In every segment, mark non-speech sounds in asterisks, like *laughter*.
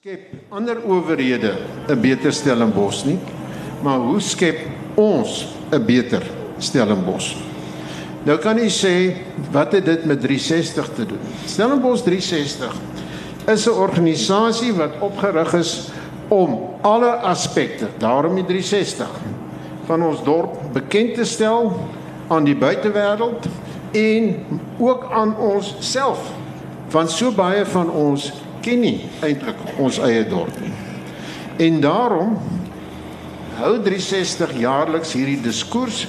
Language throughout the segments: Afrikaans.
skep ander owerhede 'n beter Stellenbosch nie, maar hoe skep ons 'n beter Stellenbosch? Nou kan jy sê wat het dit met 360 te doen? Stellenbosch 360 is 'n organisasie wat opgerig is om alle aspekte, daarom die 360 van ons dorp bekend te stel aan die buitewêreld en ook aan ons self. Want so baie van ons ken nie eintlik ons eie dorp nie. En daarom hou 360 jaarliks hierdie diskurs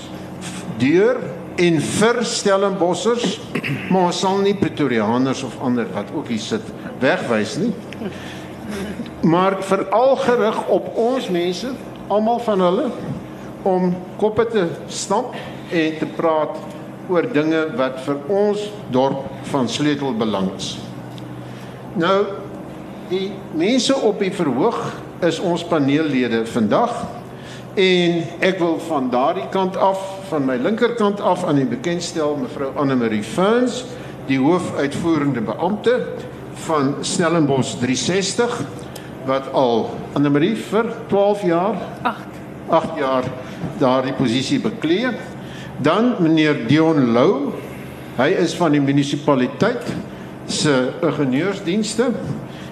deur en vir Stellenbossers, *clears throat* maar ons sal nie Pretoriaaners of ander wat ook hier sit wegwys nie. Maar veral gerig op ons mense, almal van hulle om koppe te stamp en te praat oor dinge wat vir ons dorp van sleutelbelang is. Nou die mense op die verhoog is ons paneellede vandag. En ek wil van daardie kant af van my linkerkant af aan u bekendstel mevrou Anne Marie Ferns die hoofuitvoerende beampte van Stellenbosch 360 wat al Anne Marie vir 12 jaar? 8 8 jaar daardie posisie beklee. Dan meneer Dion Lou hy is van die munisipaliteit se ingenieursdienste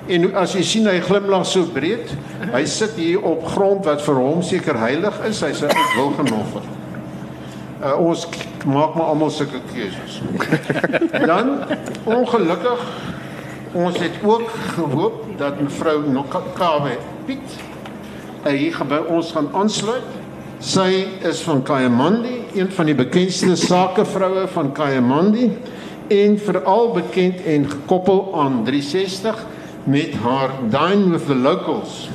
En as jy sien hy glimlag so breed, hy sit hier op grond wat vir hom seker heilig is. Hy's 'n wilgenoffer. Uh, ons maak maar almal sulke keuses. *laughs* Dan ongelukkig ons het ook gehoop dat mevrou Nokawe Piet uh, hier by ons gaan aansluit. Sy is van Kayamandi, een van die bekendste sakevroue van Kayamandi en veral bekend en gekoppel aan 360 met haar Dine with the Locals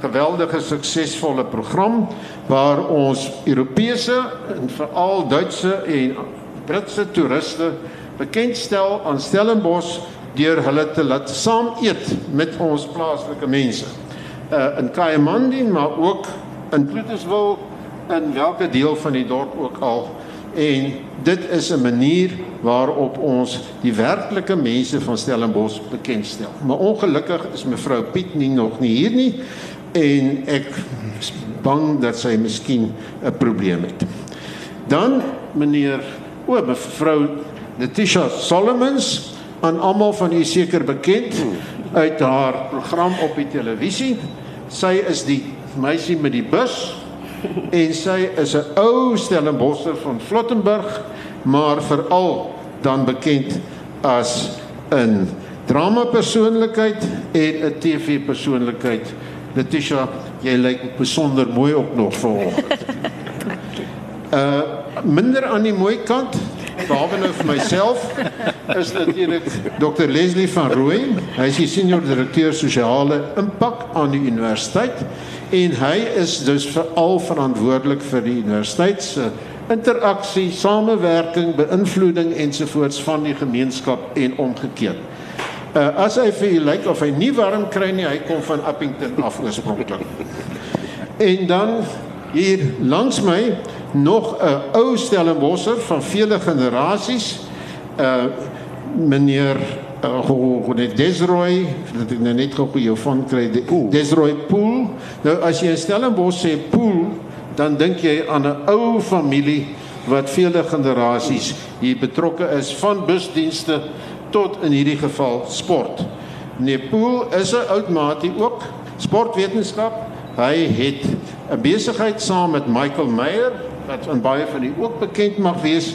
geweldige suksesvolle program waar ons Europese en veral Duitse en Britse toeriste bekendstel aan Stellenbosch deur hulle te laat saam eet met ons plaaslike mense. Uh in Kayamandi maar ook in Pieterswil in watter deel van die dorp ook al en dit is 'n manier waarop ons die werklike mense van Stellenbosch bekendstel. Maar ongelukkig is mevrou Piet nie nog nie hier nie en ek is bang dat sy miskien 'n probleem het. Dan meneer o mevrou Letitia Solomons aan almal van u seker bekend uit haar program op die televisie. Sy is die meisie met die bus *laughs* en sy is 'n ou Stellenbosser van Flottenburg, maar veral dan bekend as 'n drama persoonlikheid en 'n TV persoonlikheid. Letitia, jy lyk besonder mooi op nog vanoggend. Uh *laughs* minder aan die mooi kant behalwe nou vir myself is natuurlik Dr Leslie van Rooi. Hy is die senior direkteur sosiale impak aan die universiteit en hy is dus veral verantwoordelik vir die universiteit se interaksie, samewerking, beïnvloeding ensovoorts van die gemeenskap en omgekeerd. Uh, as hy vir u lyk of hy nie warm kry nie, hy kom van Appington af oorspronklik. En dan hier langs my nog 'n ou Stellenbosser van vele generasies, uh meneer uh, net Desroy, dat ek nou net gou jou van kry, de, Desroy Pool. Nou as jy in Stellenbosch sê Pool, dan dink jy aan 'n ou familie wat vele generasies hier betrokke is van busdienste tot in hierdie geval sport. Nee, Pool is 'n oud maatie ook sportwetenskap. Hy het 'n besigheid saam met Michael Meyer wat aan baie van u ook bekend mag wees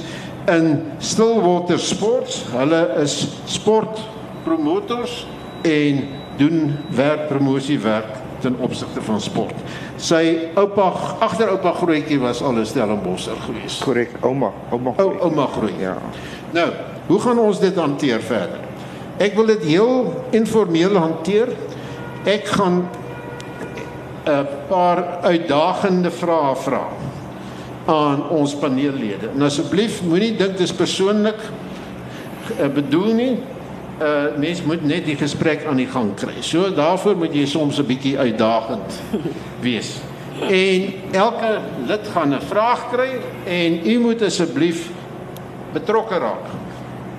in Stillwater Sports. Hulle is sportpromotors en doen werkpromosiewerk ten opsigte van sport. Sy oupa, agteroupa grootjie was al 'n Stellenbosser gewees. Korrek, ouma, ouma. O, ouma groot. Ja. Nou, hoe gaan ons dit hanteer verder? Ek wil dit heel informeel hanteer. Ek gaan 'n paar uitdagende vrae vra aan ons paneellede. En asseblief moenie dink dit is persoonlik uh, bedoel nie. Uh mens moet net die gesprek aan die gang kry. So daarvoor moet jy soms 'n bietjie uitdagend *laughs* wees. En elke lid gaan 'n vraag kry en u moet asseblief betrokke raak.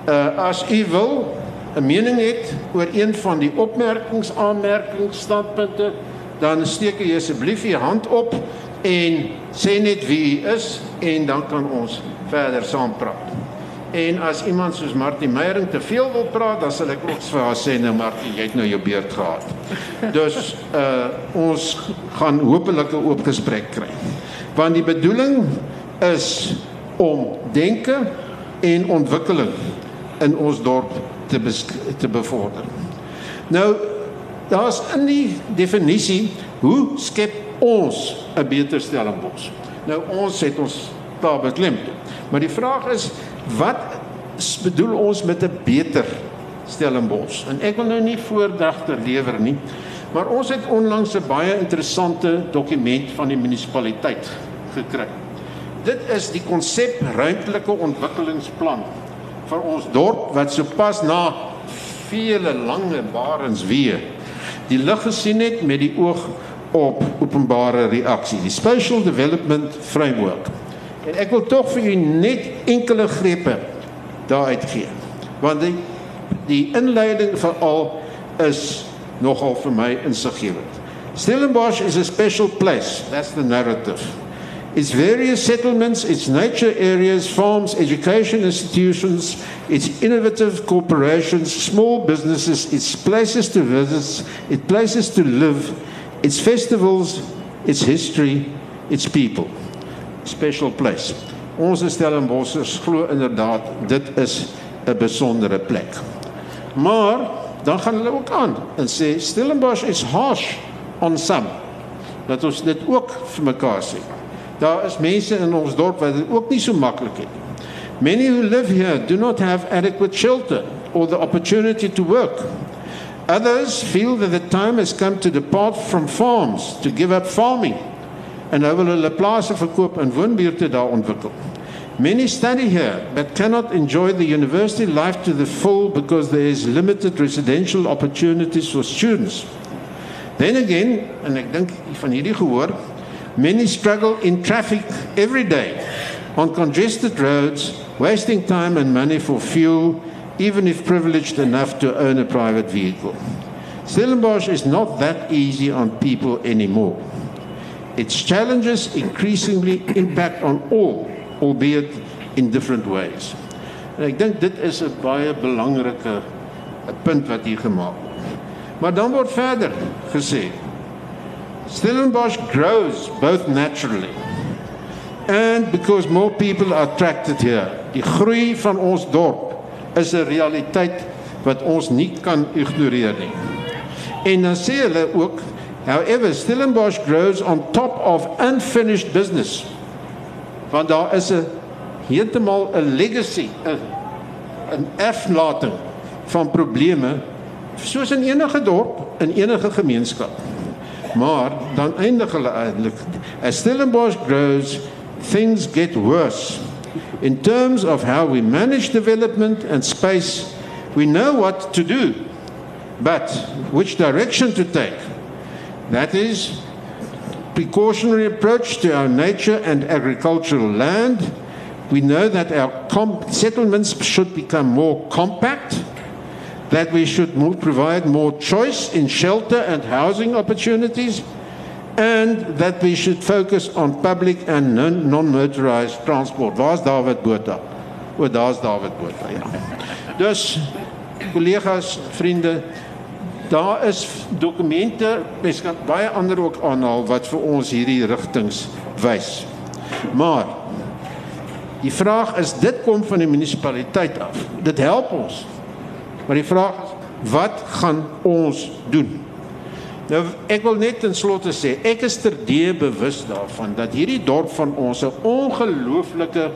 Uh as u wil 'n mening het oor een van die opmerkings, aanmerkings, standpunte, dan steek jy asseblief jou hand op en sê net wie u is en dan kan ons verder saam praat. En as iemand soos Martie Meyering te veel wil praat, dan sal ek ook vir haar sê nou Martie, jy het nou jou beurt gehad. Dus uh ons gaan hopelik 'n oop gesprek kry. Want die bedoeling is om denke en ontwikkeling in ons dorp te te bevorder. Nou daar's in die definisie hoe skep ons 'n beter Stellenbosch. Nou ons het ons daar beklemtoon. Maar die vraag is wat bedoel ons met 'n beter Stellenbosch? En ek wil nou nie voordragter lewer nie, maar ons het onlangs 'n baie interessante dokument van die munisipaliteit gekry. Dit is die konsep ruimtelike ontwikkelingsplan vir ons dorp wat sopas na vele lange barens weer die lig gesien het met die oog op openbare reaksie, die Spatial Development Framework. En ek wil tog vir u net enkele grepe daaruit gee. Want die die inleiding van al is nogal vir my insiggewend. Stellenbosch is a special place. That's the narrative. Its various settlements, its nature areas, farms, education institutions, its innovative corporations, small businesses, its places to visit, its places to live, its festivals, its history, its people special place. Ons Stellenboschers glo inderdaad dit is 'n besondere plek. Maar dan gaan hulle ook aan en sê Stellenbosch is harsh on some. Dat ons dit ook vir mekaar sê. Daar is mense in ons dorp wat dit ook nie so maklik het. Many who live here do not have adequate shelter or the opportunity to work. Others feel that the time has come to depart from farms to give up farming en nou wil hulle plase verkoop en woonbuurte daar ontwikkel. Many study here but cannot enjoy the university life to the full because there is limited residential opportunities for students. Then again, en ek dink van hierdie gehoor, many struggle in traffic every day on congested roads, wasting time and money for fuel even if privileged enough to own a private vehicle. Stellenbosch is not that easy on people anymore. Its challenges increasingly impact on all, albeit in different ways. En ek dink dit is 'n baie belangrike punt wat hier gemaak word. Maar dan word verder gesê Stellenbosch grows both naturally and because more people are attracted here. Die groei van ons dorp is 'n realiteit wat ons nie kan ignoreer nie. En dan sê hulle ook However, Stellenbosch grows on top of unfinished business. Want daar is 'n heeltemal 'n legacy, 'n 'n erflating van probleme soos in enige dorp, in enige gemeenskap. Maar dan eindig hulle eintlik as Stellenbosch grows, things get worse. In terms of how we manage development and space, we know what to do, but which direction to take That is precautionary approach to our nature and agricultural land. We know that our settlements should become more compact, that we should more provide more choice in shelter and housing opportunities, and that we should focus on public and non-motorized transport. Waar's David Botha? O, daar's David Botha, ja. Dus collega's, vriende, daar is dokumente, mens kan baie ander ook aanhaal wat vir ons hierdie rigtings wys. Maar die vraag is dit kom van die munisipaliteit af. Dit help ons. Maar die vraag is wat gaan ons doen? Nou ek wil net ten slotte sê, ek is terdee bewus daarvan dat hierdie dorp van ons 'n ongelooflike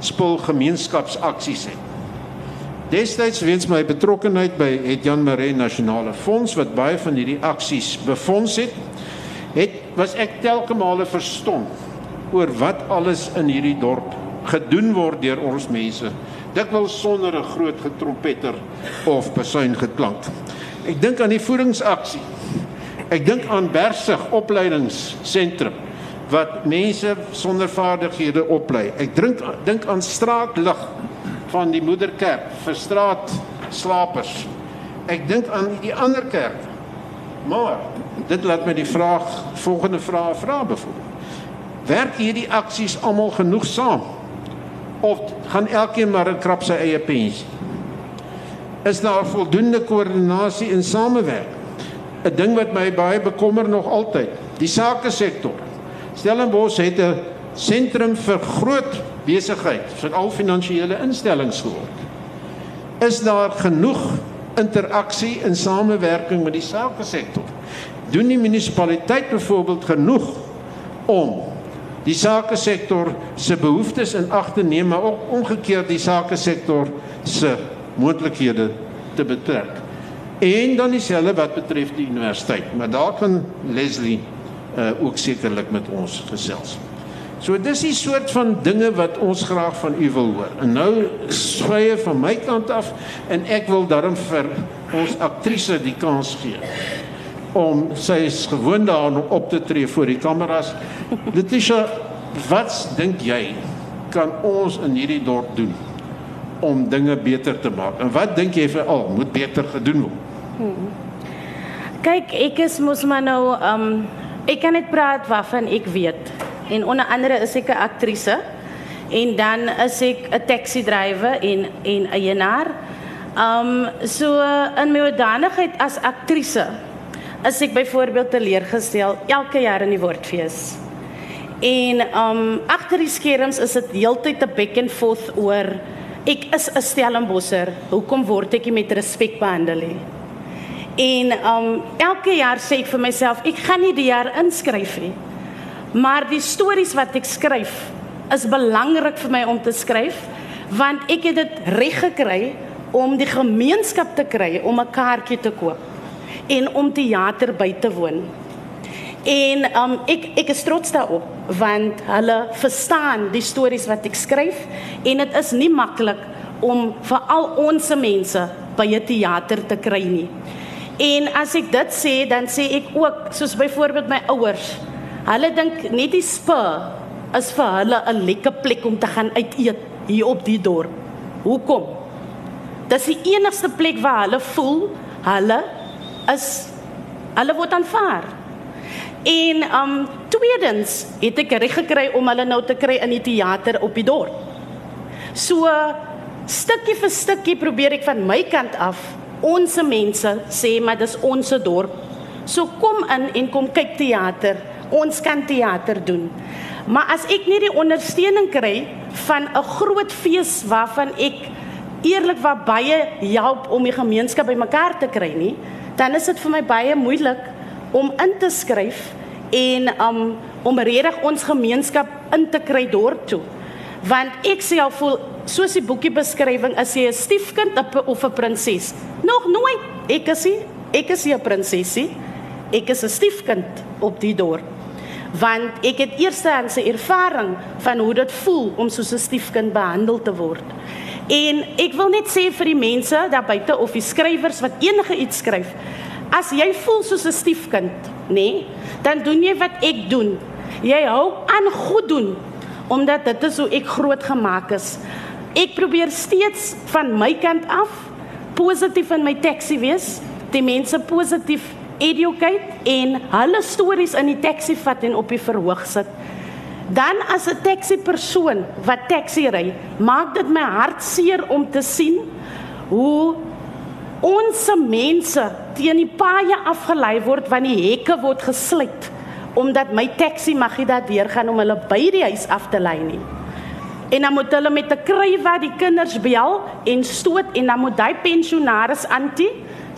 spul gemeenskapsaksies het. Destyds weens my betrokkeheid by het Jan Maree Nasionale Fonds wat baie van hierdie aksies befonds het, het was ek telke male verstom oor wat alles in hierdie dorp gedoen word deur ons mense. Dikwels sonder 'n groot getrompeter of besuin geklank. Ek dink aan die voedingsaksie. Ek dink aan Bersig opleidingsentrum wat mense sonder vaardighede oplei. Ek drink dink aan straatlig van die moederkerk vir straat slapers Ek dink aan die ander kerke. Maar dit laat my die vraag volgende vraag vra byvoorbeeld. Werk hierdie aksies almal genoeg saam? Of gaan elkeen maar 'n krap sy eie pensie? Is daar voldoende koördinasie en samewerking? 'n Ding wat my baie bekommer nog altyd, die sake sektor. Stellenbosch het 'n sentrum vir groot besigheid, vir al finansiële instellings geword. Is daar genoeg interaksie en samewerking met die sake sektor? Doen die munisipaliteit byvoorbeeld genoeg om die sake sektor se behoeftes in ag te neem, maar ook omgekeerd die sake sektor se moontlikhede te betrek? En dan dieselfde wat betref die universiteit, maar daar kan Leslie uh, ook sekerlik met ons gesels. So dis die soort van dinge wat ons graag van u wil hoor. En nou skye van my kant af en ek wil daarom vir ons aktrise die kans gee om sy is gewoond daaraan om op te tree voor die kameras. Letitia, wat dink jy kan ons in hierdie dorp doen om dinge beter te maak? En wat dink jy veral moet beter gedoen word? Hmm. Kyk, ek is mos maar nou um ek kan net praat waarvan ek weet en onder andere is ek 'n aktrise en dan is ek 'n taxi drywer en en eienaar. Um so in my hoedanigheid as aktrise is ek byvoorbeeld teleurgestel elke jaar in die woordfees. En um agter die skerms is dit heeltyd 'n back and forth oor ek is 'n Stellenbosser. Hoekom word ek nie met respek behandel nie? En um elke jaar sê ek vir myself, ek gaan nie die jaar inskryf nie. Maar die stories wat ek skryf is belangrik vir my om te skryf want ek het dit reg gekry om die gemeenskap te kry om 'n kaartjie te koop en om teater by te woon. En um ek ek is trots daarop want hulle verstaan die stories wat ek skryf en dit is nie maklik om vir al ons mense by 'n teater te kry nie. En as ek dit sê, dan sê ek ook soos byvoorbeeld my ouers Hulle dink net die spa is vir hulle 'n lekker plek om te gaan uit eet hier op die dorp. Hoekom? Dis die enigste plek waar hulle voel hulle is hulle word aanvaar. En um tweedens het ek reg gekry om hulle nou te kry in die teater op die dorp. So stukkie vir stukkie probeer ek van my kant af ons mense sê maar dis ons dorp. So kom in en kom kyk teater ons kan teater doen. Maar as ek nie die ondersteuning kry van 'n groot fees waarvan ek eerlikwaar baie help om die gemeenskap bymekaar te kry nie, dan is dit vir my baie moeilik om in te skryf en um, om regtig ons gemeenskap in te kry dorp toe. Want ek self voel soos die boekie beskrywing as jy 'n stiefkind of 'n prinses. Nog nooit. Ek is nie, ek is nie 'n prinsesie. Ek is 'n stiefkind op die dorp want ek het eerstehandse ervaring van hoe dit voel om soos 'n stiefkind behandel te word. En ek wil net sê vir die mense daar buite of die skrywers wat enige iets skryf, as jy voel soos 'n stiefkind, nê, nee, dan doen jy wat ek doen. Jy hou aan goed doen omdat dit is hoe ek groot gemaak is. Ek probeer steeds van my kant af positief in my teksie wees, die mense positief educate en hulle stories in die taxi vat en op die verhoog sit. Dan as 'n taxi persoon wat taxi ry, maak dit my hart seer om te sien hoe ons mense teen die paaie afgelei word want die hekke word gesluit omdat my taxi mag nie daardeur gaan om hulle by die huis af te lei nie. En dan moet hulle met 'n krywa die kinders bel en stoot en dan moet hy pensionaris antie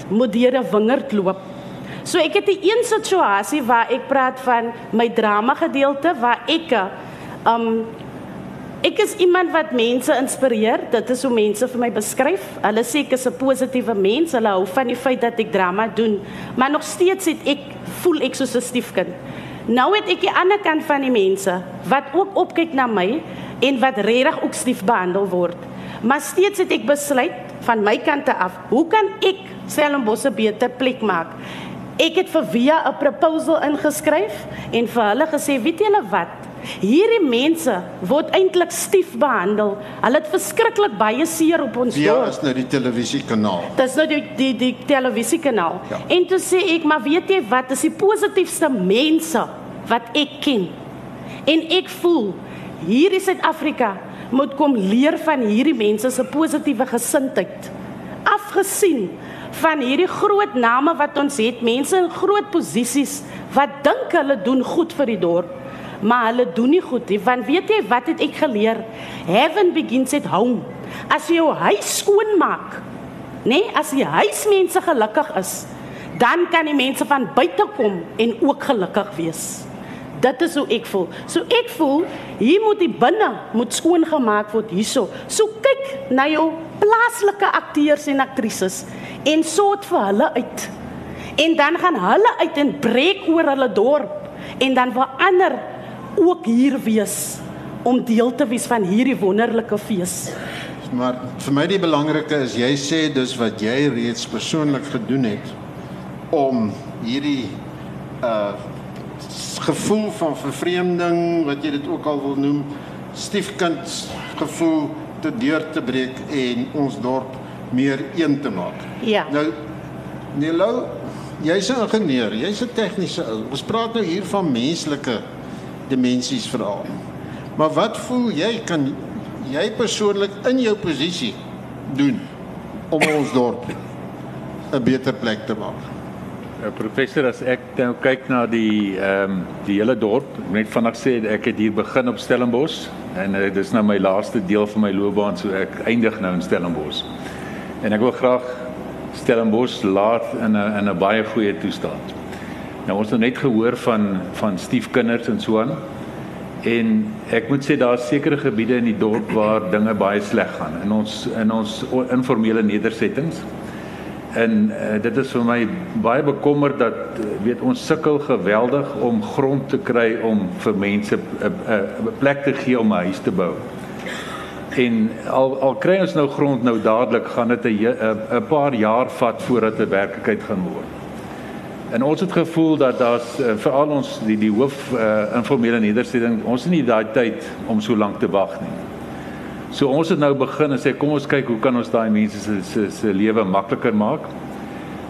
moet deur 'n wingerd loop So ek het 'n een situasie waar ek praat van my drama gedeelte waar ek um ek is iemand wat mense inspireer. Dit is hoe mense vir my beskryf. Hulle sê ek is 'n positiewe mens. Hulle hou van die feit dat ek drama doen. Maar nog steeds het ek voel ek soos 'n stiefkind. Nou het ek die ander kant van die mense wat ook opkyk na my en wat regtig ook stief behandel word. Maar steeds het ek besluit van my kant af, hoe kan ek Stellenbosch 'n beter plek maak? Ek het vir via 'n proposal ingeskryf en vir hulle gesê, "Weet julle wat? Hierdie mense word eintlik stief behandel. Hulle het verskriklik baie seer op ons Ja, dorp. is nou die televisiekanaal. Dis nou die die die televisiekanaal. Ja. En toe sê ek, maar weet jy wat, is die positiefste mense wat ek ken. En ek voel hier in Suid-Afrika moet kom leer van hierdie mense se positiewe gesindheid. Afgesien van hierdie groot name wat ons het, mense in groot posisies wat dink hulle doen goed vir die dorp, maar hulle doen nie goed nie. Want weet jy wat het ek geleer? Heaven begins at home. As jy jou huis skoon maak, nê, nee, as die huismense gelukkig is, dan kan die mense van buite kom en ook gelukkig wees. Dit is hoe ek voel. So ek voel hier moet die binne moet skoon gemaak word hierso. So kyk na jou plaaslike akteurs en aktrises en soort vir hulle uit. En dan gaan hulle uit en breek oor hulle dorp en dan wil ander ook hier wees om deel te wees van hierdie wonderlike fees. Maar vir my die belangrike is jy sê dis wat jy reeds persoonlik gedoen het om hierdie uh gevoel van vervreemding wat jy dit ook al wil noem stiefkind gevoel te deur te breek en ons dorp meer een te maak. Ja. Nou Nelo, jy's 'n ingenieur, jy's 'n tegniese ou. Ons praat nou hier van menslike dimensies veral. Maar wat voel jy kan jy persoonlik in jou posisie doen om ons dorp 'n beter plek te maak? Uh, professor as ek nou kyk na die ehm um, die hele dorp, net vandag sê ek het hier begin op Stellenbosch en uh, dis nou my laaste deel van my loopbaan so ek eindig nou in Stellenbosch. En ek wil graag Stellenbosch laat in 'n in 'n baie goeie toestand. Nou ons het net gehoor van van stiefkinders en so aan. En ek moet sê daar's sekere gebiede in die dorp waar dinge baie sleg gaan in ons in ons informele nedersettings. En uh, dit is vir my baie bekommerd dat uh, weet ons sukkel geweldig om grond te kry om vir mense 'n uh, 'n uh, plek te gee om 'n huis te bou. En al al kry ons nou grond nou dadelik gaan dit 'n 'n paar jaar vat voordat dit werklikheid gaan word. En ons het gevoel dat daar's uh, veral ons die die hoof uh, informele nedersetting ons het nie daai tyd om so lank te wag nie. So ons het nou begin en sê kom ons kyk hoe kan ons daai mense se se se lewe makliker maak.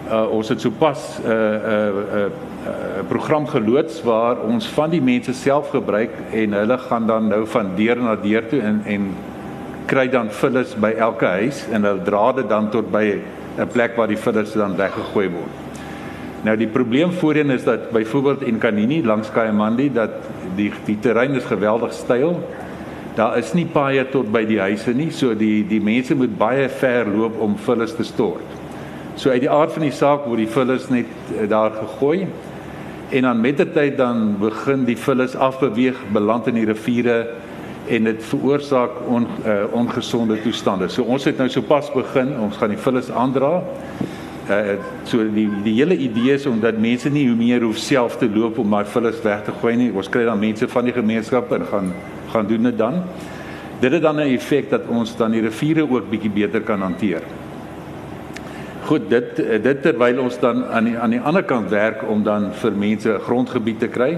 Uh ons het sopas 'n uh, 'n uh, 'n uh, uh, program geloods waar ons van die mense self gebruik en hulle gaan dan nou van deur na deur toe en en kry dan vullis by elke huis en hulle dra dit dan tot by 'n plek waar die vullis dan weggegooi word. Nou die probleem voorheen is dat byvoorbeeld in Kanini langs Kayamandi dat die die terrein is geweldig steil Daar is nie paaie tot by die huise nie, so die die mense moet baie ver loop om vullis te stort. So uit die aard van die saak word die vullis net uh, daar gegooi en dan met die tyd dan begin die vullis afbeweeg, beland in die riviere en dit veroorsaak on, uh, ongesonde toestande. So ons het nou sopas begin, ons gaan die vullis aandra. Uh so die die hele idee is om dat mense nie hoe meer hoef self te loop om daai vullis weg te gooi nie. Ons kry dan mense van die gemeenskap en gaan gaan doen dit dan. Dit het dan 'n effek dat ons dan die riviere ook bietjie beter kan hanteer. Goed, dit dit terwyl ons dan aan die aan die ander kant werk om dan vir mense grondgebied te kry.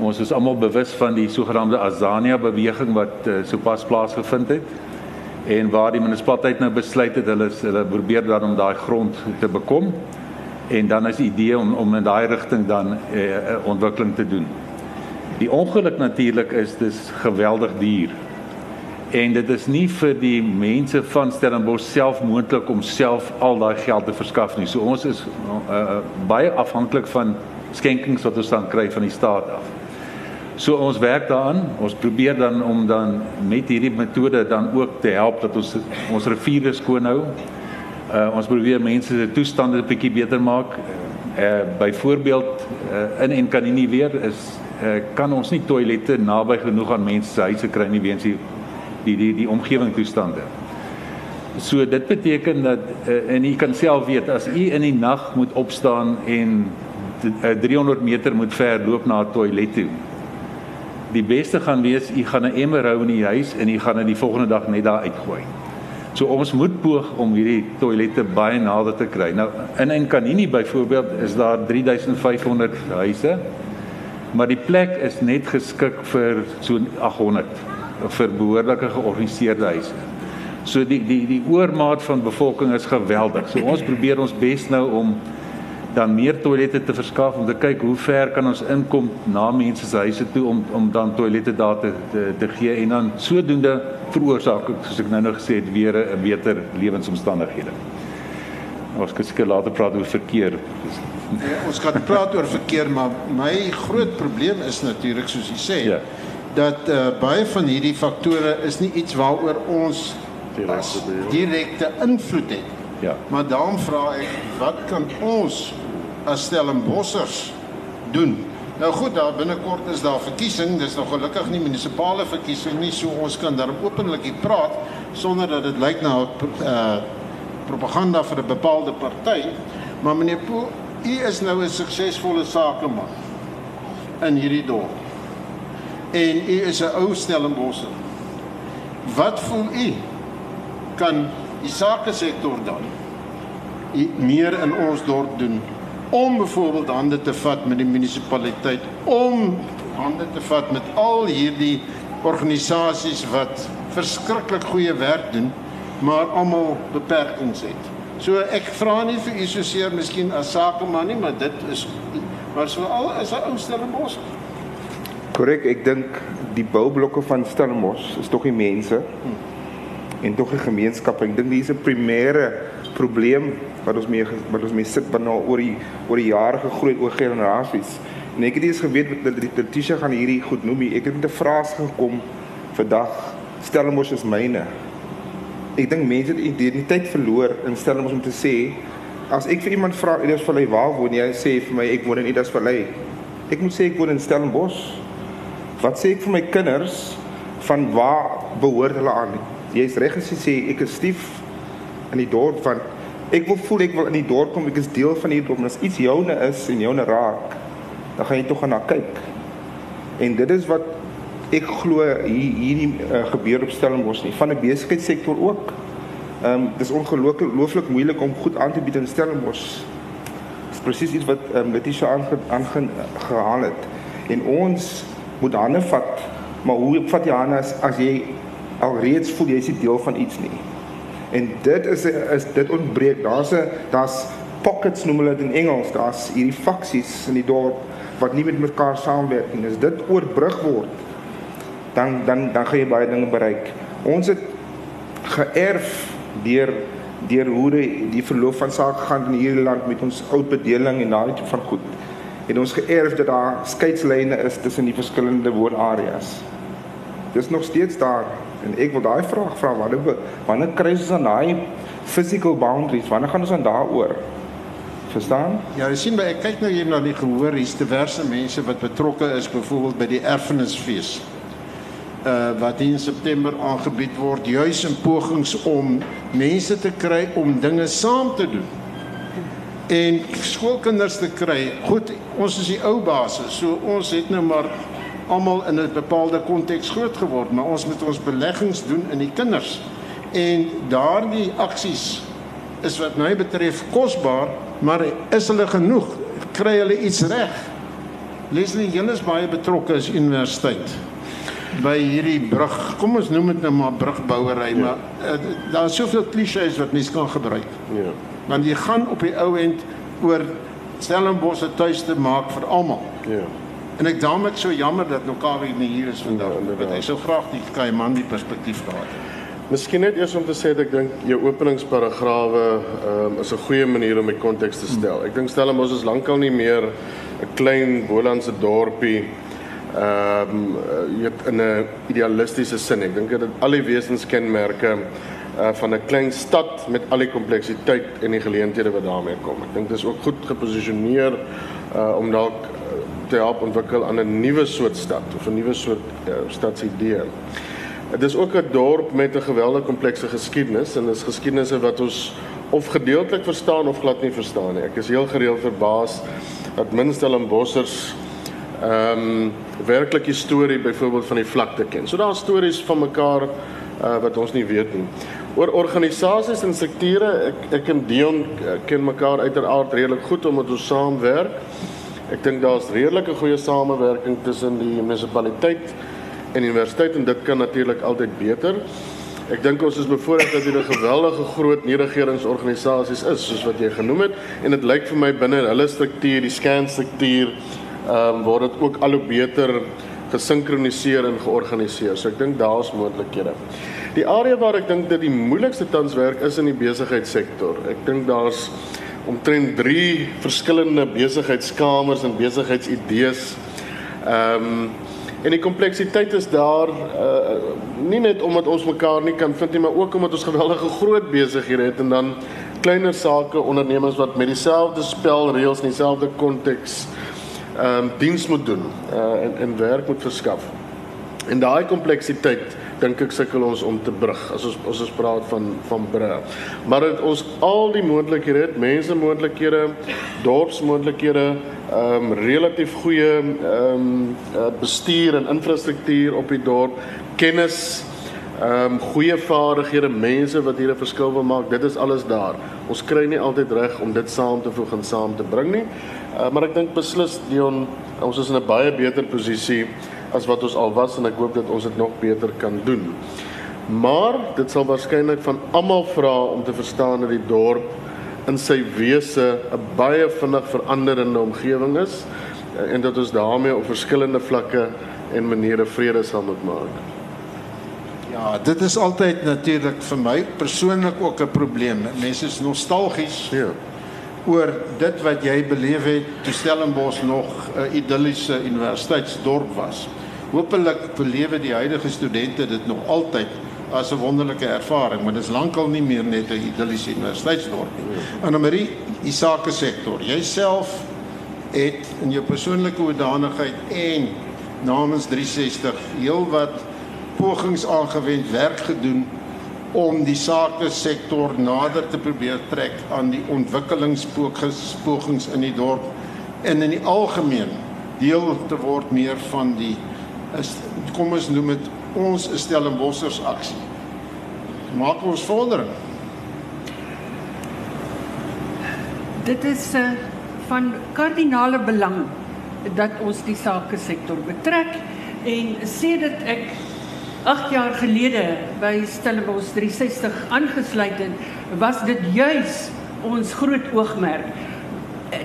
Ons is almal bewus van die sogenaamde Azania beweging wat uh, sopas plaasgevind het en waar die munisipaliteit nou besluit het hulle hulle probeer dan om daai grond te bekom en dan is die idee om om in daai rigting dan uh, uh, ontwikkeling te doen. Die ongeluk natuurlik is dis geweldig duur. En dit is nie vir die mense van Stellenbosch self moontlik om self al daai geld te verskaf nie. So ons is uh, uh, baie afhanklik van skenkings wat ons dan kry van die staat af. So ons werk daaraan. Ons probeer dan om dan met hierdie metode dan ook te help dat ons ons riviere skoon hou. Uh, ons probeer mense se toestande 'n bietjie beter maak. Uh, byvoorbeeld uh, in en kan nie weer is kan ons nie toilette naby genoeg aan mense se huise kry nie weens die die die die omgewing toestande. So dit beteken dat uh, en u kan self weet as u in die nag moet opstaan en uh, 300 meter moet ver loop na 'n toilet toe. Die beste gaan wees u gaan 'n emmer hou in die huis en u gaan dit die volgende dag net daar uitgooi. So ons moet poog om hierdie toilette baie nader te kry. Nou in Enkanini byvoorbeeld is daar 3500 huise Maar die plek is net geskik vir so 800 vir behoorlike georganiseerde huise. So die die die oormaat van bevolking is geweldig. So ons probeer ons bes nou om dan meer toilette te verskaf om te kyk hoe ver kan ons inkom na mense se huise toe om om dan toilette daar te te, te gee en dan sodoende veroorsaak soos ek nou nou gesê het weer 'n beter lewensomstandighede. Ons kan seker later praat oor verkeer. Nee, ons kan praat oor verkeer, maar my groot probleem is natuurlik soos jy sê ja. dat uh, baie van hierdie faktore is nie iets waaroor ons direkte invloed het. Ja. Maar daarom vra ek, wat kan ons as Stellenbossers doen? Nou goed, daar binnekort is daar verkiesing, dis nog gelukkig nie munisipale verkiesing nie, so ons kan daar openlik praat sonder dat dit lyk na 'n uh, propaganda vir 'n bepaalde party. Maar meneer Pool, u is nou 'n suksesvolle sakeman in hierdie dorp. En u is 'n ou Stellenbosser. Wat voel u kan die sake sektor dan meer in ons dorp doen om byvoorbeeld hande te vat met die munisipaliteit om hande te vat met al hierdie organisasies wat verskriklik goeie werk doen maar almal beperkings het. So ek vra nie vir u so seer miskien as sakeman nie, maar dit is maar so al is 'n ou Stellenbosch. Korrek, ek dink die boublokke van Stellenbosch is tog die mense. Hmm en tog 'n gemeenskap. Ek dink dis 'n primêre probleem wat ons mee wat ons mee sit binne oor die oor die jare gegroei oor generasies. En ek het eers geweet dat die Letitia gaan hierdie goed noem. Ek het met 'n vraag gekom vandag. Stellenbosch is myne. Ek dink mense het identiteit verloor in Stellenbosch om te sê as ek vir iemand vra vir hy waar woon jy sê vir my ek woon in Idas Vallei. Ek moet sê ek woon in Stellenbosch. Wat sê ek vir my kinders van waar behoort hulle aan? jy's reg as jy sê ek is stief in die dorp van ek wil voel ek wil in die dorp kom ek is deel van hierdie dorp en as iets joune is en joune raak dan gaan jy tog gaan na kyk en dit is wat ek glo hier hierdie uh, gebeur op Stellenbosch nie van die besigheidssektor ook ehm um, dis ongelooflik moeilik om goed aan te bied in Stellenbosch presies iets wat ehm um, Letitia aangehaal het en ons moet hande vat maar hoe vat jy hande as, as jy alreeds voel jy is deel van iets nie. En dit is is dit ontbreek. Daar's 'n daar's pockets noem hulle dit in Engels. Daar's hierdie faksies in die dorp wat nie met mekaar saamwerk nie. As dit oorbrug word, dan dan dan gaan jy baie dinge bereik. Ons het geërf deur deur hoe die, die verloop van sake gaan in hierdie land met ons oud bedeling en daai van goed. En ons geërf dat daar skeidslyne is tussen die verskillende woonareas. Dis nog steeds daar En ek wil daai vraag vra wanneer wanneer kry ons aan daai physical boundaries? Wanneer gaan ons aan daaroor? Verstaan? Ja, jy sien by ek kyk nou hier na die gehoor, hier's diverse mense wat betrokke is byvoorbeeld by die erfenisfees. Uh wat in September aangebied word juis in pogings om mense te kry om dinge saam te doen. En skoolkinders te kry. Goed, ons is die ou basis, so ons het nou maar almal in 'n bepaalde konteks groot geword, maar ons moet ons beleggings doen in die kinders. En daardie aksies is wat my betref kosbaar, maar is hulle genoeg? Kry hulle iets reg? Leslie Jennis baie betrokke is universiteit by hierdie brug. Kom ons noem dit nou maar brugbouery, ja. maar uh, daar is soveel klisjées wat mense kan gebruik. Ja. Want jy gaan op die ou end oor Stellenbosch se tuis te maak vir almal. Ja. En ek daarom ek so jammer dat Nokawi nie hier is vandag. Ja, want hy sou graag die Kaiman die perspektief gehad het. Miskien net eers om te sê dat ek dink jou openingsparagrawe um, is 'n goeie manier om die konteks te stel. Ek dink Stellenbosch is lankal nie meer 'n klein Bolandse dorpie ehm um, in 'n idealistiese sin. Ek dink dit al die wesenskenmerke uh, van 'n klein stad met al die kompleksiteit en die geleenthede wat daarmee kom. Ek dink dit is ook goed geposisioneer uh, om dalk te help ontwikkel aan 'n nuwe soort stad of 'n nuwe soort uh, stadsidee. Dit is ook 'n dorp met 'n geweldige komplekse geskiedenis en dis geskiedenisse wat ons of gedeeltelik verstaan of glad nie verstaan nie. Ek is heel gereeld verbaas dat minstel en bossers ehm um, werklik die storie byvoorbeeld van die vlakte ken. So daar's stories van mekaar uh, wat ons nie weet nie. Oor organisasies en strukture, ek ek en Dion uh, ken mekaar uiteraard redelik goed omdat ons saam werk. Ek dink daar's redelike goeie samewerking tussen die munisipaliteit en universiteit en dit kan natuurlik altyd beter. Ek dink ons is bevoorreg dat hier 'n geweldige groot nie-regeringsorganisasies is soos wat jy genoem het en dit lyk vir my binne hulle struktuur, die scan struktuur, ehm um, word dit ook al hoe beter gesinkroniseer en georganiseer. So ek dink daar's moontlikhede. Die area waar ek dink dat die moeilikste tans werk is in die besigheidssektor. Ek dink daar's omtrent 3 verskillende besigheidskamers en besigheidsidees. Ehm um, en die kompleksiteit is daar uh nie net omdat ons mekaar nie kan vind nie, maar ook omdat ons geweldige groot besighede het en dan kleiner sake ondernemings wat met dieselfde spelreëls en dieselfde konteks ehm um, diens moet doen uh en en werk moet verskaf. En daai kompleksiteit dink ek sukkel ons om te brug as ons as ons praat van van brug. Maar dit ons al die moontlikhede het, mense moontlikhede, dorpsmoontlikhede, ehm um, relatief goeie ehm um, bestuur en infrastruktuur op die dorp, kennis ehm um, goeie vaardighede, mense wat hier 'n verskil wil maak. Dit is alles daar. Ons kry nie altyd reg om dit saam te voeg en saam te bring nie. Uh, maar ek dink beslis Dion, ons is in 'n baie beter posisie as wat ons al was en ek hoop dat ons dit nog beter kan doen. Maar dit sal waarskynlik van almal vra om te verstaan dat die dorp in sy wese 'n baie vinnig veranderende omgewing is eh, en dat ons daarmee op verskillende vlakke en maniere vrede sal moet maak. Ja, dit is altyd natuurlik vir my persoonlik ook 'n probleem. Mense is nostalgies. Ja. Oor dit wat jy beleef het toe Stellenbosch nog 'n idilliese universiteitsdorp was. Hoopelik belewe die huidige studente dit nog altyd as 'n wonderlike ervaring, maar dit is lankal nie meer net 'n idilliese universiteitsdorp nie. Anamarie, die sake sektor. Jouself het in jou persoonlike hoedanigheid en namens 360 heelwat pogings aangewend, werk gedoen om die sake sektor nader te probeer trek aan die ontwikkelingspogings in die dorp en in die algemeen deel te word meer van die is kom ons noem dit ons Stellenbossers aksie. Maak ons vordering. Dit is uh, van kardinale belang dat ons die sake sektor betrek en sê dit ek 8 jaar gelede by Stellenbosch 360 aangesluit het, was dit juis ons groot oogmerk.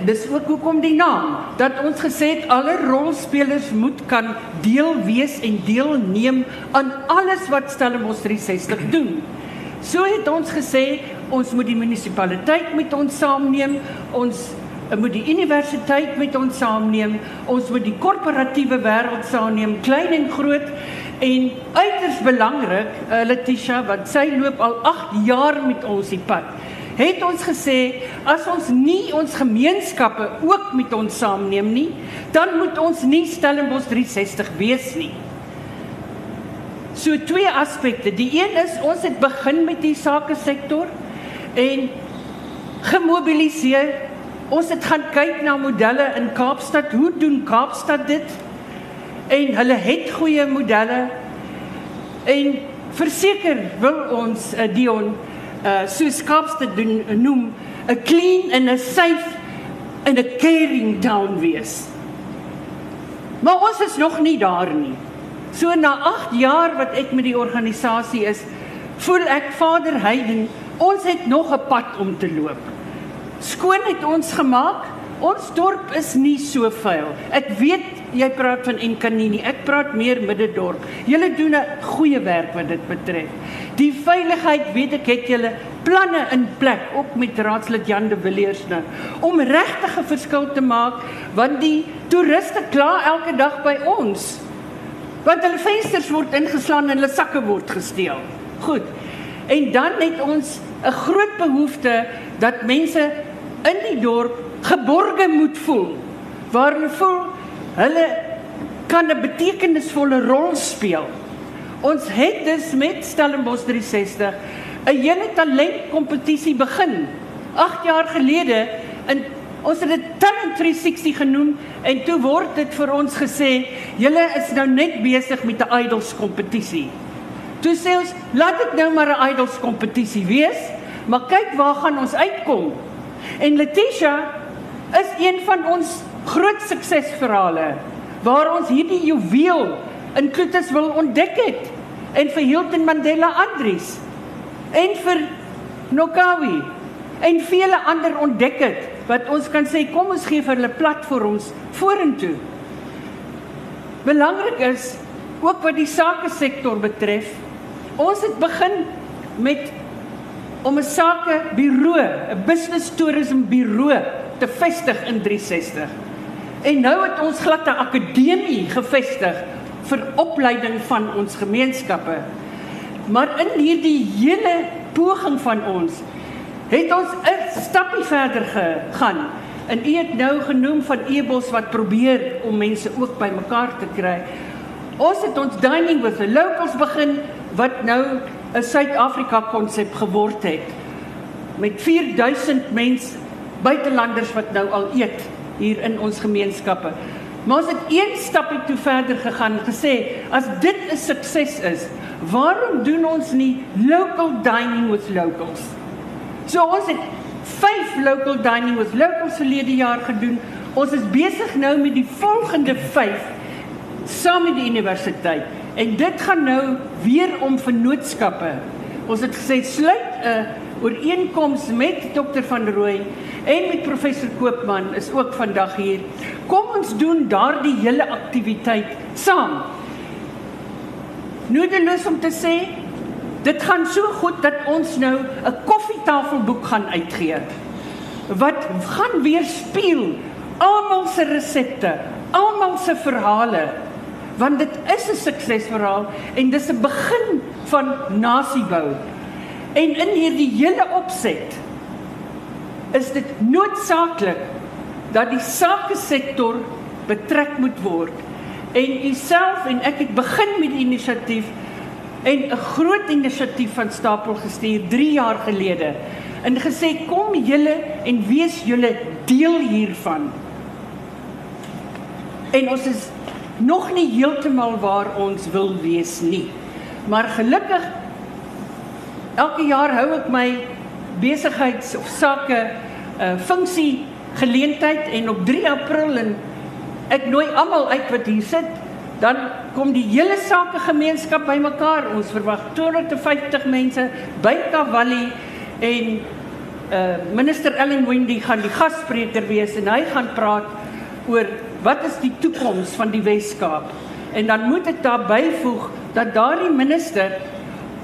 Dis ook hoekom die naam dat ons gesê het alle rolspelers moet kan deel wees en deelneem aan alles wat Stellenbosch 360 doen. So het ons gesê ons moet die munisipaliteit met ons saamneem, ons moet die universiteit met ons saamneem, ons moet die korporatiewe wêreld saamneem, klein en groot en uiters belangrik, uh, Letitia wat sy loop al 8 jaar met ons die pad. Het ons gesê as ons nie ons gemeenskappe ook met ons saamneem nie, dan moet ons nie Stellenbosch 360 wees nie. So twee aspekte. Die een is ons het begin met die sake sektor en gemobiliseer. Ons het gaan kyk na modelle in Kaapstad. Hoe doen Kaapstad dit? En hulle het goeie modelle. En verseker wil ons uh, Dion uh soos Kaapstad doen noem 'n clean en 'n safe en 'n caring town wees. Maar ons is nog nie daar nie. So na 8 jaar wat ek met die organisasie is, voel ek Vader Heiden, ons het nog 'n pad om te loop. Skoon het ons gemaak. Ons dorp is nie so vuil. Ek weet jy praat van Enkanini. Ek praat meer middedorp. Julle doen 'n goeie werk wat dit betref. Die veiligheid, weet ek, het julle planne in plek op met raadslid Jan de Villiers nou om regtig 'n verskil te maak want die toeriste kla elke dag by ons want hulle vensters word ingeslaan en hulle sakke word gesteel. Goed. En dan het ons 'n groot behoefte dat mense in die dorp geborge moet voel. Waar hulle voel hulle kan 'n betekenisvolle rol speel. Ons het dus met Stellenbosch 360 'n hele talentkompetisie begin 8 jaar gelede in Ons het dit Talent 360 genoem en toe word dit vir ons gesê, julle is nou net besig met 'n idols kompetisie. Toe sê ons, laat dit nou maar 'n idols kompetisie wees, maar kyk waar gaan ons uitkom. En Letitia is een van ons groot suksesverhale waar ons hierdie juweel in Klutus wil ontdek het en vir Hilton Mandela Andries en vir Nokawi en vele ander ontdek het wat ons kan sê kom ons gee vir hulle platforms vorentoe. Belangrik is ook wat die sake sektor betref. Ons het begin met om 'n sake bureau, 'n business tourism bureau te vestig in 360. En nou het ons glad 'n akademie gevestig vir opleiding van ons gemeenskappe. Maar in hierdie hele poging van ons het ons 'n stappie verder gegaan. En u het nou genoem van Ebos wat probeer om mense ook bymekaar te kry. Ons het ons dining with the locals begin wat nou 'n Suid-Afrika konsep geword het met 4000 mense buitelanders wat nou al eet hier in ons gemeenskappe. Maar ons het een stapie toe verder gegaan en gesê as dit 'n sukses is, waarom doen ons nie local dining with locals? So ons het 5 local dining with locals verlede jaar gedoen. Ons is besig nou met die volgende 5 saam met die universiteit. En dit gaan nou weer om vennootskappe. Ons het gesê sluit 'n ooreenkoms met Dr van Rooi en met professor Koopman is ook vandag hier. Kom ons doen daardie hele aktiwiteit saam. Nodeloos om te sê dit gaan so goed dat ons nou 'n koffietafelboek gaan uitgee. Wat gaan weer speel almal se resepte, almal se verhale want dit is 'n suksesverhaal en dis 'n begin van nasiebou. En in hierdie hele opset is dit noodsaaklik dat die sake sektor betrek moet word. En u self en ek het begin met die inisiatief en 'n groot inisiatief van stapel gestuur 3 jaar gelede en gesê kom julle en wees julle deel hiervan. En ons is nog nie heeltemal waar ons wil wees nie. Maar gelukkig elke jaar hou ek my besigheids of sake uh funksie geleentheid en op 3 April en ek nooi almal uit wat hier sit, dan kom die hele sake gemeenskap bymekaar. Ons verwag 250 mense by Cavalli en uh minister Ellen Wendy gaan die gasspreker wees en hy gaan praat oor wat is die toekoms van die Wes-Kaap? En dan moet ek daar byvoeg dat daardie minister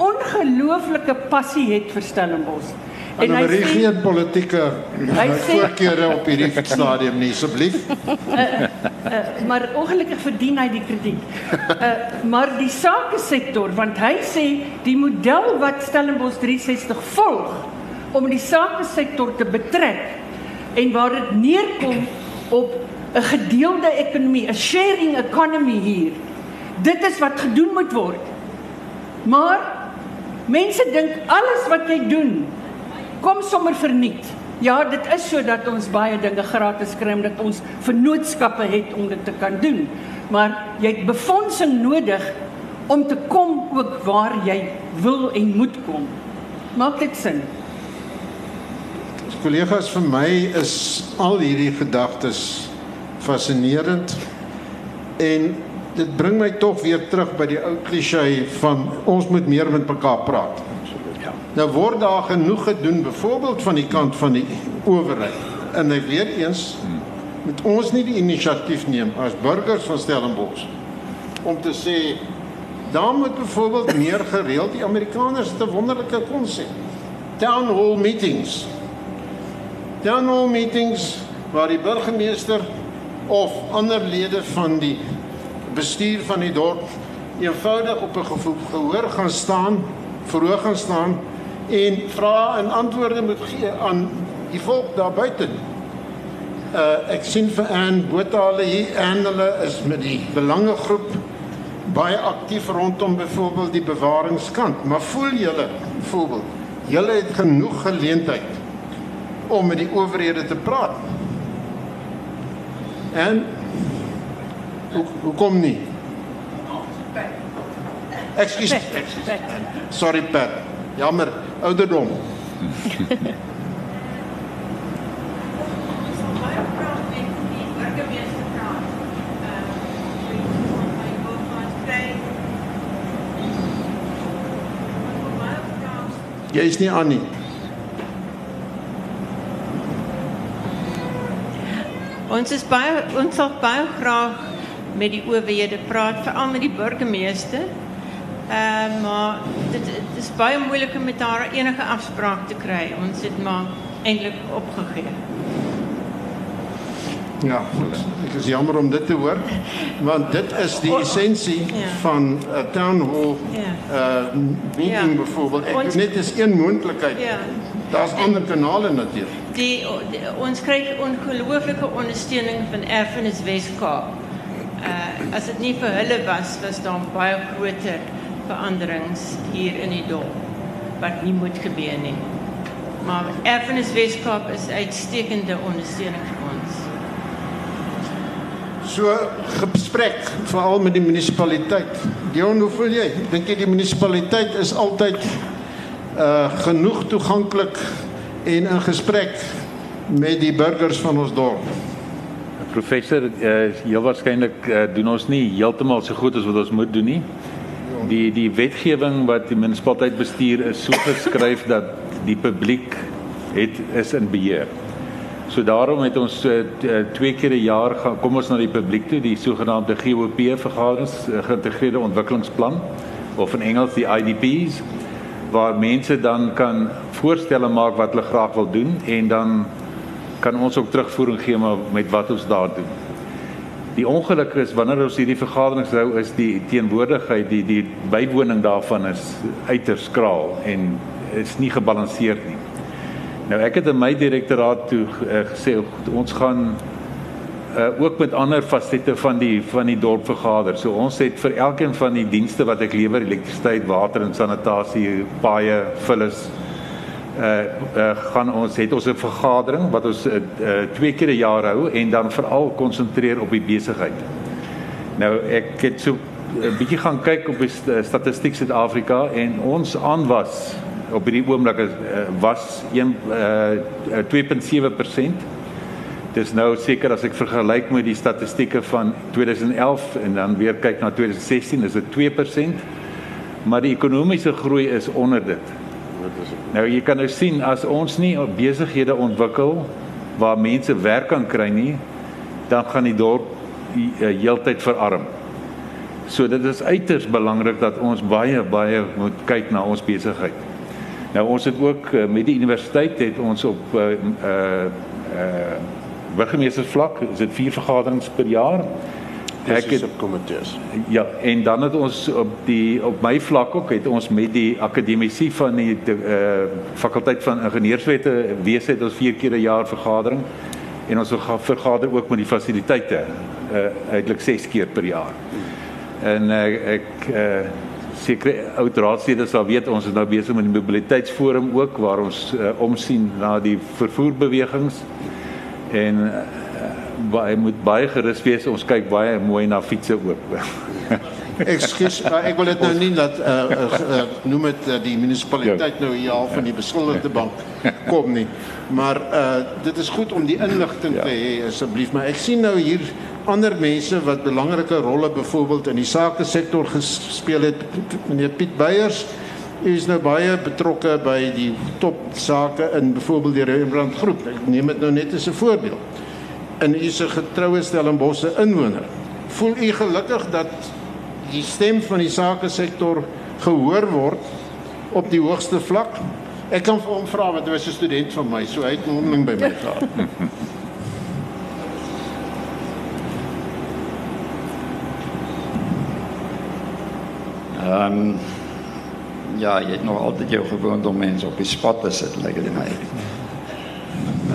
ongelooflike passie het vir Stellenbosch. En hy sê geen politieke voorkeure op hierdie stadium nie, asseblief. Uh, *laughs* uh, maar ongelukkig verdien hy die krediet. Uh, maar die sake sektor want hy sê die model wat Stellenbosch 360 volg om die sake sektor te betrek en waar dit neerkom op 'n gedeelde ekonomie, 'n sharing economy hier. Dit is wat gedoen moet word. Maar mense dink alles wat jy doen kom sommer verniet. Ja, dit is so dat ons baie dinge gratis kry omdat ons vennootskappe het om dit te kan doen. Maar jy het befondsing nodig om te kom ook waar jy wil en moet kom. Maak dit sin? Kollegas, vir my is al hierdie gedagtes fascinerend en dit bring my tog weer terug by die ou klisee van ons moet meer met mekaar praat. Ja. Nou word daar genoeg gedoen byvoorbeeld van die kant van die owerheid en ek weer eens met ons nie die inisiatief neem as burgers van Stellenbosch om te sê daar moet byvoorbeeld meer gereeld die Amerikaners te wonderlike konsep town hall meetings town hall meetings waar die burgemeester of ander lede van die bestuur van die dorp eenvoudig op 'n gehoor gaan staan, verhoog gaan staan en vra en antwoorde moet gee aan die volk daar buite. Uh ek sien vir Ann Botale hier en hulle is met die belangegroep baie aktief rondom byvoorbeeld die bewaringskant, maar voel julle byvoorbeeld julle het genoeg geleentheid om met die owerhede te praat. En Hoe, hoe kom nie? Ekskuus. Sorry Pat. Jammer, ouderdom. Jy is nie aan nie. Ons is baie ons sal baie graag met die owerhede praat, veral met die burgemeester. Ehm uh, maar dit, dit is baie moeilik om met haar enige afspraak te kry. Ons het maar eintlik opgegee. Ja, ek is jammer om dit te hoor, want dit is die essensie Ja. van 'n town hall Ja. uh meeting Ja. byvoorbeeld. Ek Ons- net is een moontlikheid. Ja. Daar's ander kanale natuurlik. Die, die ons kry ongelooflike ondersteuning van Erfenis Weskaap. Uh as dit nie vir hulle was, was daar baie groter veranderings hier in die dorp wat nie moet gebeur nie. Maar Erfenis Weskaap is uitstekende ondersteuning vir ons. So gesprek veral met die munisipaliteit. Dion, hoe voel jy? Dink jy die munisipaliteit is altyd uh genoeg toeganklik en in gesprek met die burgers van ons dorp? Professor, uh, heel waarskynlik uh, doen ons nie heeltemal so goed as wat ons moet doen nie. Die die wetgewing wat die munisipaliteit bestuur is so geskryf dat die publiek het is in beheer. So daarom het ons uh, twee keer 'n jaar gaan kom ons na die publiek toe, die sogenaamde GOP vergaderings, geïntegreerde ontwikkelingsplan of in Engels die IDPs waar mense dan kan voorstelle maak wat hulle graag wil doen en dan kan ons ook terugvoering gee maar met wat ons daar doen. Die ongeluk is wanneer ons hierdie vergaderings hou is die teenwoordigheid die die bywoning daarvan is uiters skraal en is nie gebalanseerd nie. Nou ek het in my direktoraat toe uh, gesê ons gaan uh, ook met ander fasette van die van die dorp vergader. So ons het vir elkeen van die dienste wat ek lewer, elektrisiteit, water en sanitasie, paaie, vullis uh, uh gaan ons het ons 'n vergadering wat ons uh, uh, twee keer 'n jaar hou en dan veral konsentreer op die besigheid. Nou ek het so 'n bietjie gaan kyk op die st statistiek Suid-Afrika en ons aanwas op hierdie oomblik is uh, was 1 uh, 2.7%. Dis nou seker as ek vergelyk met die statistieke van 2011 en dan weer kyk na 2016 is dit 2%. Maar die ekonomiese groei is onder dit. Nou jy kan nou sien as ons nie besighede ontwikkel waar mense werk kan kry nie, dan gaan die dorp uh, heeltyd verarm. So dit is uiters belangrik dat ons baie baie moet kyk na ons besigheid. Nou ons het ook uh, met die universiteit het ons op uh uh, uh burgemeestersvlak, is dit vier vergaderings per jaar. Ek het subkomitees. Ja, en dan het ons op die op my vlak ook het ons met die akademici van die uh fakulteit van ingenieurswette wese het ons vier keer 'n jaar vergadering en ons vergader ook met die fasiliteite uh eintlik 6 keer per jaar. En uh, ek uh seker oud raadslede sal weet ons is nou besig met die mobiliteitsforum ook waar ons uh, omsien na die vervoerbewegings en baie moet baie gerus wees ons kyk baie mooi na fietsse ook. *laughs* Ekskuus, uh, ek wil dit nou nie dat uh, uh, uh noem dit uh, die munisipaliteit nou hier al van die beskuldigde bank kom nie. Maar uh dit is goed om die inligting te hê asseblief, maar ek sien nou hier ander mense wat belangrike rolle byvoorbeeld in die sake sektor gespeel het. Meneer Piet Beyers is nou baie betrokke by die top sake in byvoorbeeld die Rembrandt groep. Ek neem dit nou net as 'n voorbeeld. En u is 'n getroue Stellenbosse inwoner. Voel u gelukkig dat die stem van die sake sektor gehoor word op die hoogste vlak? Ek kan vir hom vra want hy was 'n student van my, so hy het 'n honding by my *laughs* gehad. Ehm um, ja, jy het nog altyd jou gewoond om mense op die spot te sit, lyk dit my.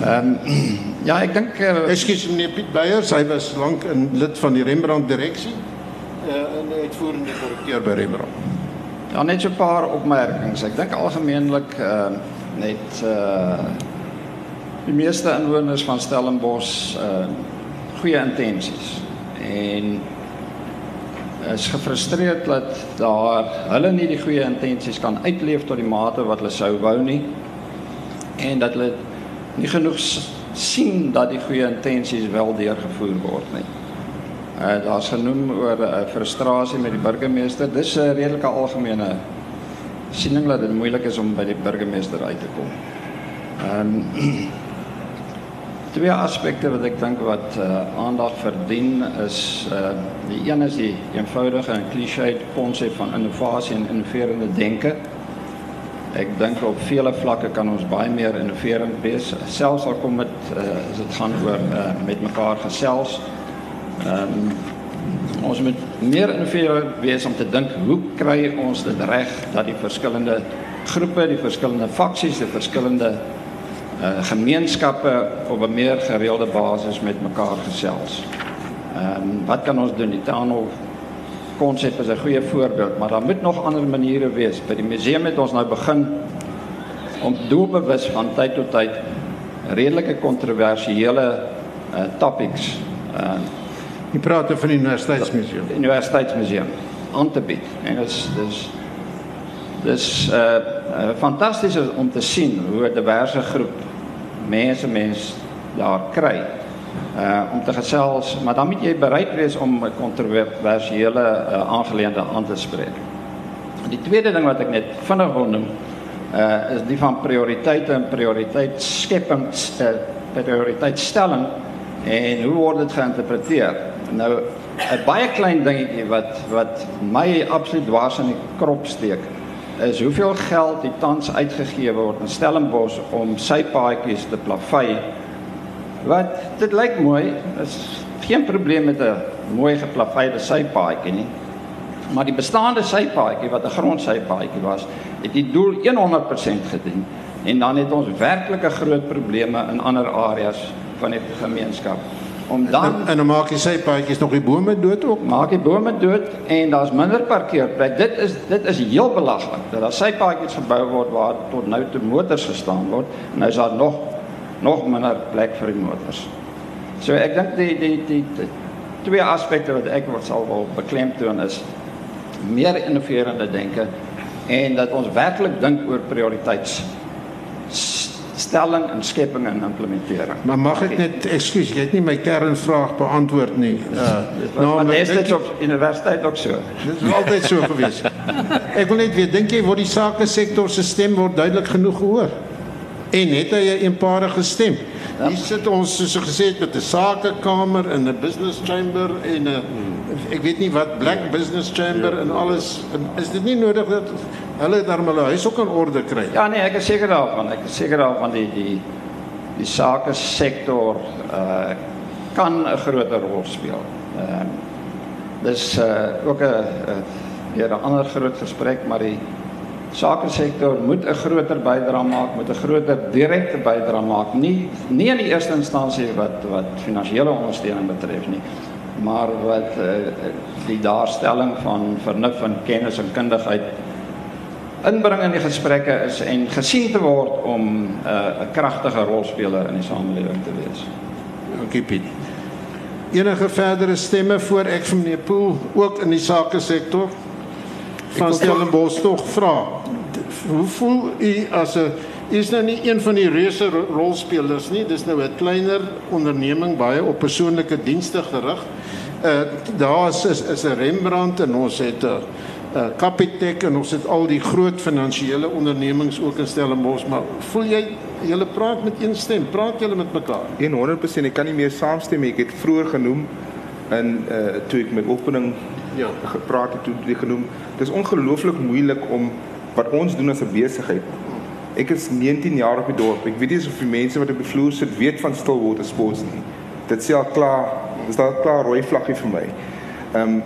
Ehm um, *clears throat* ja, ek dink uh, Ekskuus meneer Piet Beyers, hy was lank 'n lid van die Rembrandt direksie. Uh, 'n uitvoerende direkteur by Rembrandt. ja, net so 'n paar opmerkings. Ek dink algemeenlik ehm uh, net uh die meeste inwoners van Stellenbosch ehm uh, goeie intensies en is gefrustreerd dat daar hulle nie die goeie intensies kan uitleef tot die mate wat hulle sou wou nie en dat hulle nie genoeg sien dat die goeie intensies wel deurgevoer word nie. Uh daar's genoem oor uh, frustrasie met die burgemeester. Dis 'n redelike algemene siening dat dit moeilik is om by die burgemeester uit te kom. Ehm um, *clears throat* twee aspekte wat ek dink wat uh, aandag verdien is uh, die een is die eenvoudige en klisjé konsep van innovasie en innoverende denke. Ek dink op vele vlakke kan ons baie meer innoverend wees. Selfs al kom dit uh, as dit gaan oor uh, met mekaar gesels. Ehm um, ons moet meer innoverend wees om te dink hoe kry ons dit reg dat die verskillende groepe, die verskillende faksies, die verskillende uh, gemeenskappe op 'n meer gereelde basis met mekaar gesels. Ehm um, wat kan ons doen? Die Tano konsep is 'n goeie voorbeeld, maar daar moet nog ander maniere wees. By die museum het ons nou begin om doelbewus van tyd tot tyd redelike kontroversiële uh, topics uh Jy praat van die Universiteitsmuseum. Die Universiteitsmuseum aan te bied. En dit is dis dis uh, uh fantasties om te sien hoe 'n diverse groep mense mens daar kry uh om te gesels, maar dan moet jy bereid wees om 'n kontroversiële uh, aangeleende aan te spreek. Die tweede ding wat ek net vinnig wil noem, uh is die van prioriteite en prioriteitsskepping, uh, prioriteitstelling en hoe word dit geïnterpreteer? Nou 'n baie klein dingetjie wat wat my absoluut dwars in die krop steek is hoeveel geld die tans uitgegee word in Stellenbosch om sy paadjies te plavei. Wat dit lyk mooi, is geen probleem met 'n mooi geplaveide sypaadjie nie. Maar die bestaande sypaadjie wat 'n grondsypaadjie was, het die doel 100% gedien en dan het ons werklike groot probleme in ander areas van die gemeenskap om dan en, en dan maak jy sy paadjies nog die bome dood ook. Maak die bome dood en daar's minder parkeerplek. Dit is dit is heel belaglik dat daar sy paadjies gebou word waar tot nou toe motors gestaan word en nou is daar nog nog minder plek vir die motors. So ek dink die die die, die twee aspekte wat ek wat sal wil beklemtoon is meer innoverende denke en dat ons werklik dink oor prioriteite stelling en skepping en implementering. Maar mag ek net ekskuus, jy het nie my kernvraag beantwoord nie. *laughs* Uh nou maar is dit op universiteit ook so. Dit is altyd so gewees. *laughs* ek wil net weet, dink jy word die sake sektor se stem word duidelik genoeg gehoor? En het hy 'n eenparige stem? Ja. Hier sit ons soos gesê het met 'n sakekamer en 'n business chamber en 'n ek weet nie wat black ja. business chamber ja. en alles. En is dit nie nodig dat hulle daar maar huis ook in orde kry. Ja nee, ek is seker daarvan. Ek is seker daarvan die die die sake sektor uh kan 'n groter rol speel. Ehm uh, dis uh ook 'n weer 'n ander groot gesprek, maar die sake sektor moet 'n groter bydrae maak, moet 'n groter direkte bydrae maak, nie nie in die eerste instansie wat wat finansiële ondersteuning betref nie, maar wat uh, die daarstelling van vernuf en kennis en kundigheid inbring in die gesprekke is en gesien te word om 'n uh, 'n kragtige rolspeler in die samelewing te wees. Dankie Piet. Enige verdere stemme voor ek vir meneer Pool ook in die sake sektor van Stellenbosch tog vra. Hoe voel u as 'n is nou nie een van die reuse rolspelers nie, dis nou 'n kleiner onderneming baie op persoonlike dienste gerig. Uh daar is is 'n Rembrandt en ons het 'n uh, uh, Capitec en ons het al die groot finansiële ondernemings ook in Stellenbosch, maar voel jy julle praat met een stem? Praat julle met mekaar? 100% ek kan nie meer saamstem nie. Ek het vroeër genoem in uh toe ek met opening ja gepraat het toe ek genoem. Dit is ongelooflik moeilik om wat ons doen as 'n besigheid. Ek is 19 jaar op die dorp. Ek weet nie of die mense wat op die vloer sit weet van Stillwater Sports nie. Dit sê al klaar, dis daar klaar rooi vlaggie vir my. Ehm um,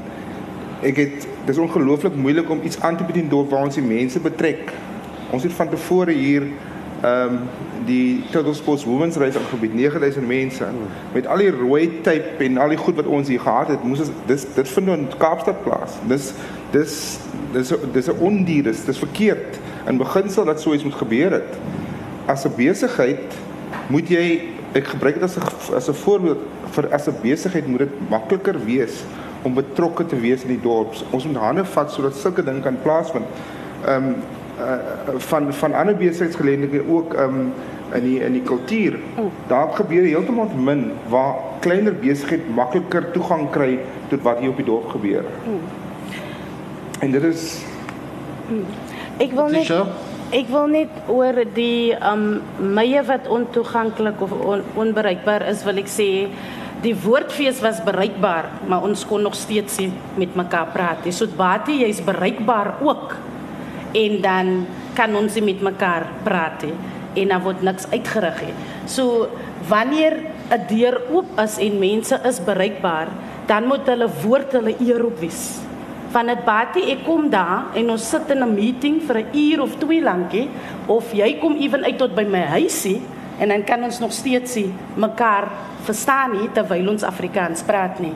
ek het dis ongelooflik moeilik om iets aan te bied in dorp waar ons die mense betrek. Ons het van tevore hier ehm um, die Turtle Sports Women's Race aangebied 9000 mense met al die rooi tape en al die goed wat ons hier gehad het moes dis dit vind in Kaapstad plaas. Dis dis dis dis 'n ondier is dis verkeerd. In beginsel dat so iets moet gebeur het. As 'n besigheid moet jy ek gebruik dit as 'n as 'n voorbeeld vir as 'n besigheid moet dit makliker wees om betrokke te wees in die dorp. Ons moet hande vat sodat sulke dinge kan plaasvind. Ehm um, uh, van van ander besigheidsgeleenthede ook ehm um, in die in die kultuur. Daar gebeur heeltemal min waar kleiner besigheid makliker toegang kry tot wat hier op die dorp gebeur. En dit is Ek wil net Tisha? ek wil net oor die um meye wat ontoeganklik of on, onbereikbaar is, wil ek sê die woordfees was bereikbaar, maar ons kon nog steeds nie met mekaar praat nie. So Bati, jy's bereikbaar ook. En dan kan ons nie met mekaar praat nie en dan word niks uitgerig nie. So wanneer 'n deur oop is en mense is bereikbaar, dan moet hulle woord hulle eer op wees. Van dit Bati, ek kom daar en ons sit in 'n meeting vir 'n uur of twee lankie of jy kom ewen uit tot by my huisie en dan kan ons nog steeds nie mekaar verstaan nie terwyl ons Afrikaans praat nie.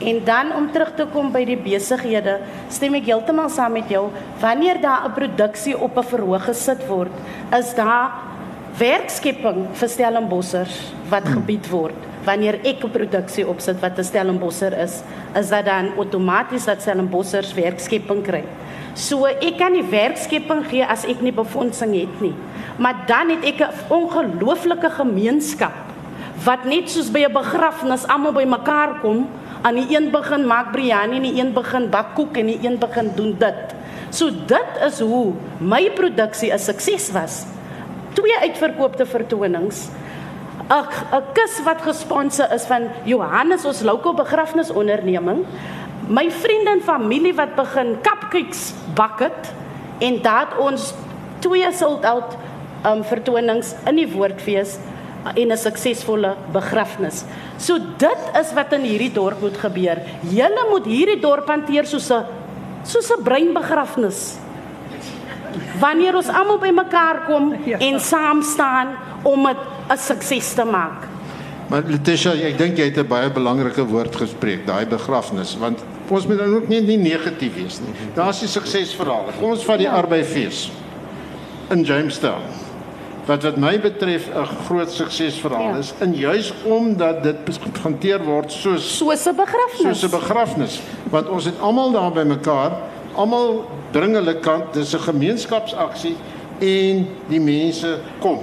En dan om terug te kom by die besighede, stem ek heeltemal saam met jou. Wanneer daar 'n produksie op 'n verhoog gesit word, is daar werkskepping vir Stellenbossers wat gebied word. Wanneer ek 'n produksie opsit wat 'n Stellenbosser is, is dat dan outomaties dat Stellenbossers werkskepping kry. So ek kan nie werkskepping gee as ek nie befondsing het nie. Maar dan het ek 'n ongelooflike gemeenskap wat net soos by 'n begrafnis almal bymekaar kom, aan die een begin maak biryani en die een begin bak koek en die een begin doen dit. So dit is hoe my produksie 'n sukses was. Twee uitverkoopte vertonings. 'n 'n kus wat gesponsor is van Johannes ons local begrafnisonderneming. My vriende en familie wat begin cupcakes bak het en dat ons twee sold out um vertonings in die woordfees en 'n suksesvolle begrafnis. So dit is wat in hierdie dorp moet gebeur. Julle moet hierdie dorp hanteer soos 'n soos 'n breinbegrafnis. Wanneer ons almal bymekaar kom *laughs* en saam staan om dit 'n sukses te maak. Maar Letitia, ek dink jy het 'n baie belangrike woord gespreek, daai begrafnis, want ons moet dan ook nie, nie negatief wees nie. Daar's die suksesverhale. Kom ons vat die arbeidfees in Jamestown. Wat wat my betref 'n groot suksesverhaal Ja. is en juis omdat dit hanteer word soos Soos 'n begrafnis. soos 'n begrafnis, want ons het almal daar bymekaar, almal bring hulle kant, dis 'n gemeenskapsaksie en die mense kom.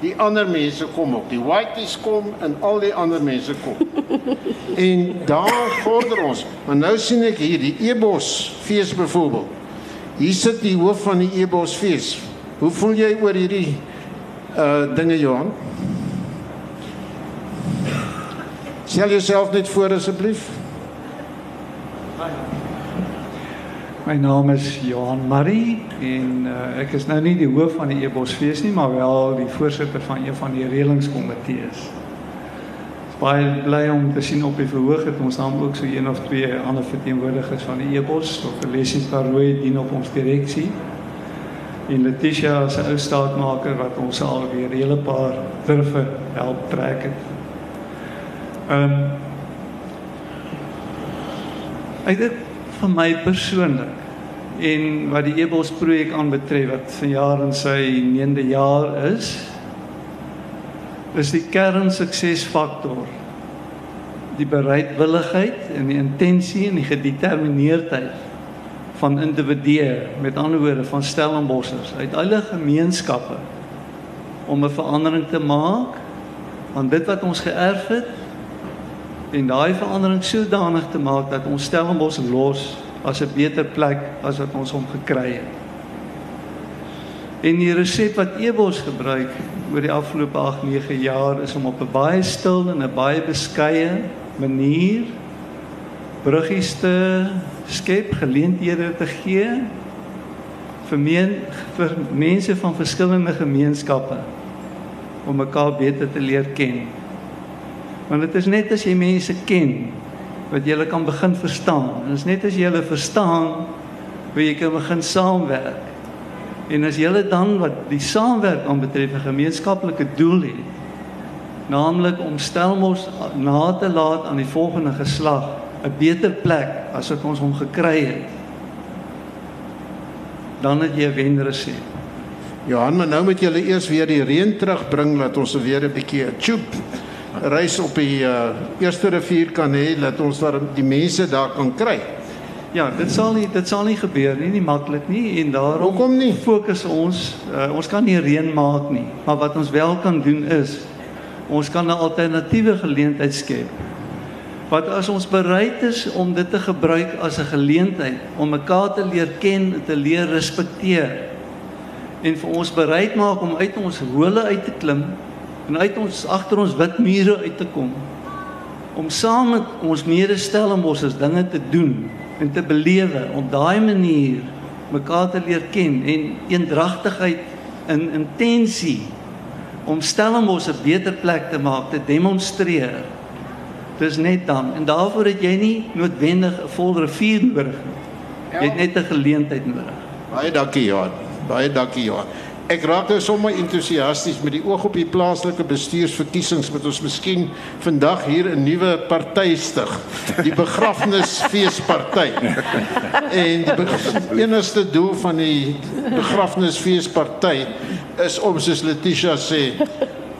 Die ander mense kom ook. Die whiteys kom en al die ander mense kom. *laughs* en daar vorder ons. Maar nou sien ek hier die Ebos fees byvoorbeeld. Hier sit die hoof van die Ebos fees. Hoe voel jy oor hierdie uh dinge Johan? Stel jouself net voor asseblief. My naam is Johan Marie en uh, ek is nou nie die hoof van die Ebosfees nie, maar wel die voorsitter van een van die reëlingskomitees. Is baie bly om te sien op die verhoog het ons dan ook so een of twee ander verteenwoordigers van die Ebos, Dr. Leslie Parooi dien op ons direksie. En Letitia as 'n ou staatmaker wat ons al weer 'n hele paar durwe help trek het. Ehm um, Ek dink vir my persoonlik en wat die Ebos projek aanbetref wat vanjaar in sy 9de jaar is, is die kern suksesfaktor die bereidwilligheid en die intensie en die gedetermineerdheid van individue, met ander woorde van Stellenbossers uit alle gemeenskappe om 'n verandering te maak aan dit wat ons geërf het en daai verandering sodanig te maak dat ons Stellenbosch los as 'n beter plek as wat ons hom gekry het. En die resep wat Ebos gebruik oor die afgelope 8-9 jaar is om op 'n baie stil en 'n baie beskeie manier bruggies te skep, geleenthede te gee vir meen, vir mense van verskillende gemeenskappe om mekaar beter te leer ken. Want dit is net as jy mense ken wat jy kan begin verstaan. Dit is net as jy hulle verstaan hoe jy kan begin saamwerk. En as jy dan wat die saamwerk aanbetref 'n gemeenskaplike doel het, naamlik om Stellenbosch na te laat aan die volgende geslag 'n beter plek as wat ons hom gekry het. Dan het jy 'n wenresep. Johan, maar nou moet julle eers weer die reën terugbring dat ons weer 'n bietjie 'n tube reis op die uh, eerste rivier kan hê dat ons daar die mense daar kan kry. Ja, dit sal nie dit sal nie gebeur nie, nie maklik nie en daarom Hoekom nie? fokus ons uh, ons kan nie reën maak nie, maar wat ons wel kan doen is ons kan 'n alternatiewe geleentheid skep. Wat as ons bereid is om dit te gebruik as 'n geleentheid om mekaar te leer ken en te leer respekteer en vir ons bereid maak om uit ons hole uit te klim en uit ons agter ons wit mure uit te kom om saam met ons medestellenbossers dinge te doen en te belewe op daai manier mekaar te leer ken en eendragtigheid in intensie om Stellenbosch 'n beter plek te maak te demonstreer. Dis net dan en daarvoor het jy nie noodwendig 'n vol rivier nodig nie. Jy het net 'n geleentheid nodig. Baie dankie Johan. Baie dankie Johan. Ek raak nou sommer entoesiasties met die oog op die plaaslike bestuursverkiesings wat ons miskien vandag hier 'n nuwe party stig, die begrafnisfeesparty. En die enigste doel van die begrafnisfeesparty is om soos Letitia sê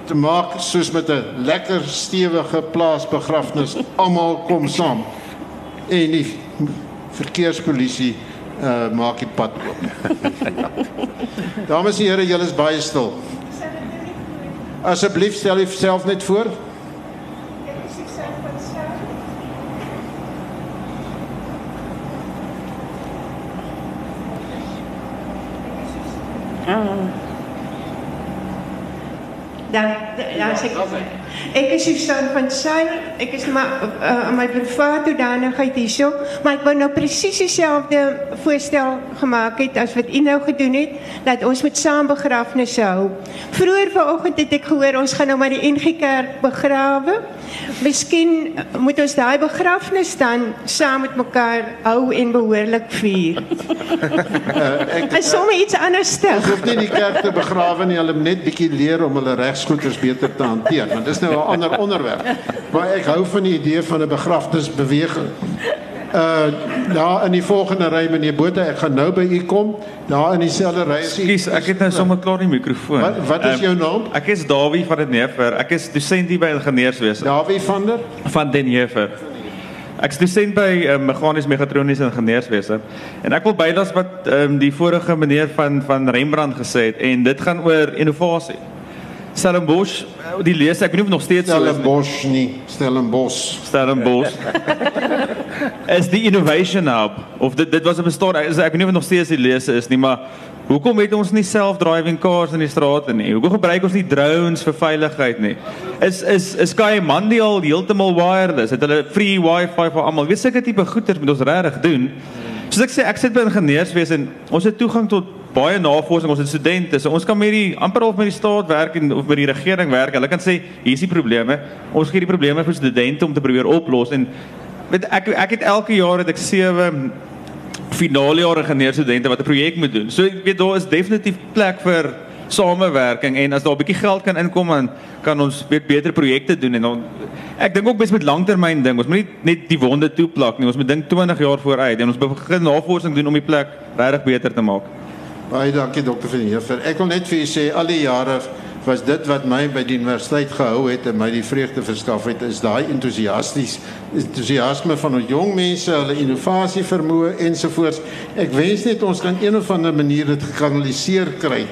te maak soos met 'n lekker stewige plaasbegrafnis almal kom saam. En die verkeerspolisie uh maak die pad oop. *laughs* Dames en here, julle is baie stil. Asseblief stel jouself net voor. Dan dan sê ek ek is Susan van Sail. Ek is maar uh, my privaat hoedanigheid hierso, maar ek wou nou presies dieselfde voorstel gemaak het as wat u nou gedoen het dat ons moet saam begrafnisse hou. Vroeger vanoggend het ek gehoor ons gaan nou maar die NG Kerk begrawe. Miskien moet ons daai begrafnis dan saam met mekaar hou en behoorlik vier. *laughs* Ek En sommer iets anders te. Ons hoef nie die kerk te begrawe nie, hulle moet net bietjie leer om hulle regsgoeders beter te hanteer, want dis nou 'n ander onderwerp. Maar ek hou van die idee van 'n begrafnisbeweging. Uh daar in die volgende ry meneer Botha, ek gaan nou by u kom. Daar in dieselfde ry is. Skus, ek het nou sommer klaar die mikrofoon. Wat wat is Ehm, jou naam? Ek is Dawie van dit Nefer. Ek is dosent hier by ingenieurswese. Dawie van der van Den Heever. Ek is dosent by uh, meganies megatroniese ingenieurswese en ek wil bylas wat um, die vorige meneer van van Rembrandt gesê het en dit gaan oor innovasie. Stellenbosch, eh, die lees ek weet nie of nog steeds. Stellenbosch nie, Stellenbosch. Stellenbosch. *laughs* is die innovation hub of dit dit was 'n bestaan is ek weet nie of nog steeds die lese is nie, maar hoekom het ons nie self-driving cars in die strate nie? Hoekom gebruik ons nie drones vir veiligheid nie? Is is is Sky Mondial heeltemal wireless? Het hulle free wifi vir almal? Weet seker tipe goeders moet ons regtig doen. Soos ek sê, ek sit by ingenieurswese en ons het toegang tot baie navorsing, ons het studente, so ons kan met die amper of met die staat werk en of met die regering werk. Hulle kan sê, hier is die probleme. Ons gee die probleme vir studente om te probeer oplos en weet ek ek het elke jaar het ek sewe finale jaar ingenieursstudente wat 'n projek moet doen. So ek weet daar is definitief plek vir samewerking en as daar 'n bietjie geld kan inkom dan kan ons weet beter projekte doen en dan ek dink ook bes met langtermyn ding. Ons moet nie net die wonde toeplak nie. Ons moet dink 20 jaar vooruit en ons begin navorsing doen om die plek regtig beter te maak. Baie dankie dokter van Heever. Ek wil net vir u sê al die jare was dit wat my by die universiteit gehou het en my die vreugde verskaf het is daai entoesiasties entoesiasme van ons jong mense, hulle innovasie vermoë ensovoorts. Ek wens net ons kan een of ander manier dit gekanaliseer kry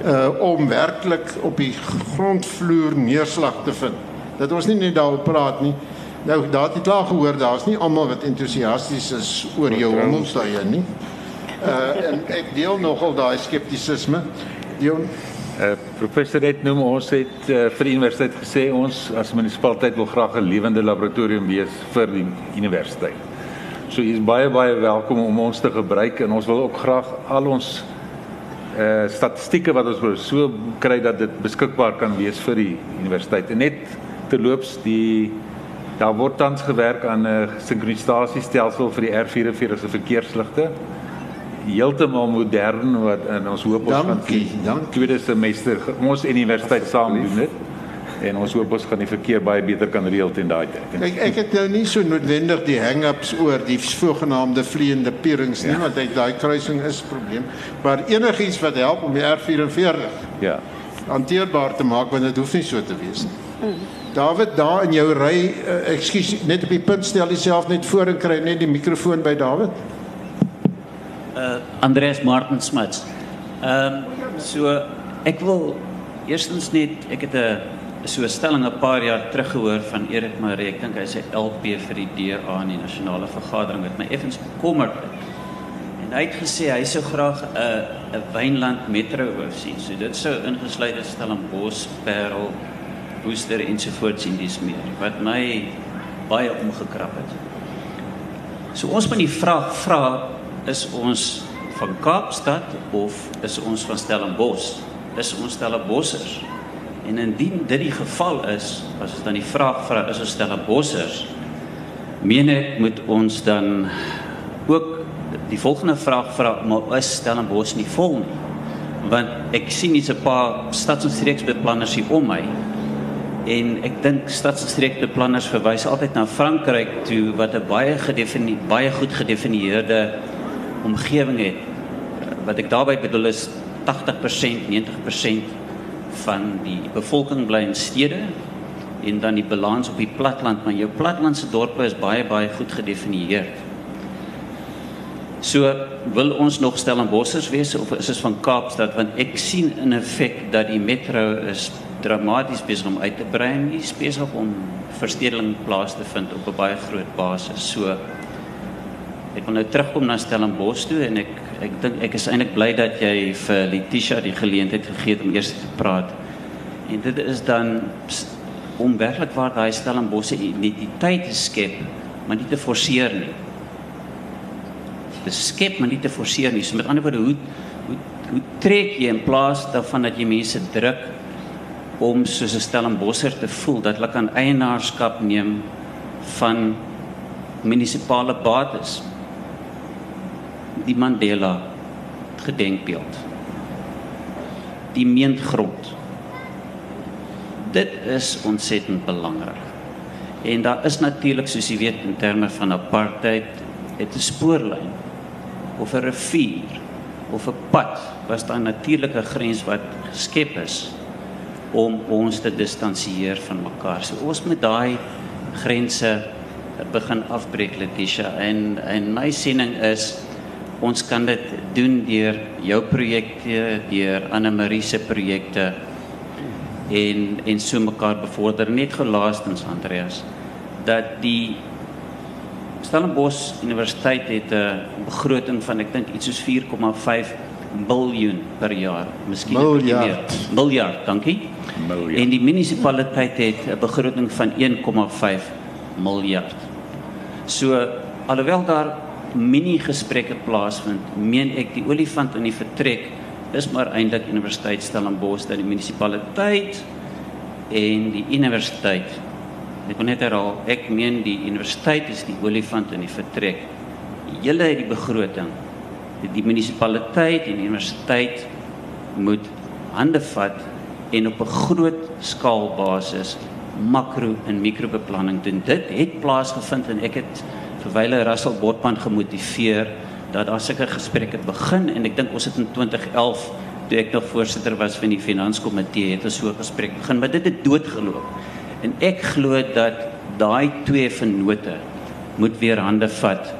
uh om werklik op die grondvloer neerslag te vind. Dat ons nie net daaroor praat nie. Nou daar het jy klaar gehoor, daar's nie almal wat entoesiasties is oor jou hommeltuie nie. Uh en ek deel nogal daai skeptisisme. Dion Uh, professor het noem ons het uh, vir die universiteit gesê ons as munisipaliteit wil graag 'n lewende laboratorium wees vir die universiteit. So u is baie baie welkom om ons te gebruik en ons wil ook graag al ons uh statistieke wat ons wil so kry dat dit beskikbaar kan wees vir die universiteit. En net terloops die daar word tans gewerk aan 'n sinkronisasiestelsel vir die R44 se verkeersligte heeltemal modern wat in ons hoop ons Dankie, gaan dankie. tweede semester ons universiteit saam doen dit en ons hoop ons gaan die verkeer baie beter kan reël teen daai tyd. Kyk, ek het nou nie so noodwendig die hang-ups oor die sogenaamde vleiende pierings nie, ja. want ek daai kruising is 'n probleem, maar enigiets wat help om die R44 Ja. hanteerbaar te maak want dit hoef nie so te wees nie. David, daar in jou ry, uh, ekskuus, net op die punt stel jouself net voor en kry net die mikrofoon by David. Uh, Andreas Martin Smuts. Ehm um, so ek wil eerstens net ek het 'n so 'n stelling 'n paar jaar terug gehoor van Erik Maree. Ek dink hy sê LP vir die DA in die nasionale vergadering wat my effens bekommerd het. En En hy het gesê hy sou graag 'n 'n Wynland metro wou sien. So dit sou ingesluit het Stellenbosch, Parel, Worcester ensovoorts in dis meer wat my baie omgekrap het. So ons moet die vraag vra is ons van Kaapstad of is ons van Stellenbosch? Is ons Stellenbossers? En indien dit die geval is, as ons dan die vraag vra is ons Stellenbossers, meen ek moet ons dan ook die volgende vraag vra maar is Stellenbosch nie vol nie want ek sien hier's 'n paar stads- en streeksbeplanners hier om my en ek dink stads- en streekbeplanners verwys altyd na Frankryk toe wat 'n baie gedefinieer baie goed gedefinieerde omgewing het wat ek daarmee bedoel is 80% 90% van die bevolking bly in stede en dan die balans op die platland maar jou platlandse dorpe is baie baie goed gedefinieer So wil ons nog Stellenbossers wees of is ons van Kaapstad want ek sien in effek dat die metro is dramaties besig om uit te brei en is besig om verstedeling plaas te vind op 'n baie groot basis. So ek wil nou terugkom na Stellenbosch toe en ek ek dink ek is eintlik bly dat jy vir Letitia die geleentheid gegee het om eers te praat. En dit is dan om werklik waar daai Stellenbosse identiteit te skep, maar nie te forceer nie te skep maar nie te forceer nie. So met ander woorde, hoe hoe hoe trek jy in plaas daarvan dat jy mense druk om soos 'n Stellenbosser te voel dat hulle kan eienaarskap neem van munisipale bates. Die Mandela gedenkbeeld. Die meengrond. Dit is ontsettend belangrik. En daar is natuurlik soos jy weet in terme van apartheid het 'n spoorlyn of 'n rivier of 'n pad was daar 'n natuurlike grens wat geskep is om ons te distansieer van mekaar. So ons moet daai grense begin afbreek Letitia en en my siening is ons kan dit doen deur jou projekte, deur Anne Marie se projekte en en so mekaar bevorder net gelaastens Andreas dat die Stellenbosch Universiteit het 'n begroting van ek dink iets soos 4,5 miljard per jaar, miskien miljard. Miljard, dankie. Miljard. En die munisipaliteit het 'n begroting van 1,5 miljard. So alhoewel daar mini gesprekke plaasvind, meen ek die olifant in die vertrek is maar eintlik Universiteit Stellenbosch dat die munisipaliteit en die universiteit Ek wil net herhaal, ek meen die universiteit is die olifant in die vertrek. Julle het die begroting. Die, die munisipaliteit en die universiteit moet hande vat en op 'n groot skaalbasis makro en mikrobeplanning doen. Dit het plaasgevind en ek het vir Wyle Russell Botman gemotiveer dat daar sulke gesprekke begin en ek dink ons het in 2011 toe ek nog voorsitter was van die finanskomitee het ons so 'n gesprek begin, maar dit het doodgeloop. En ek glo dat daai twee vennote moet weer hande vat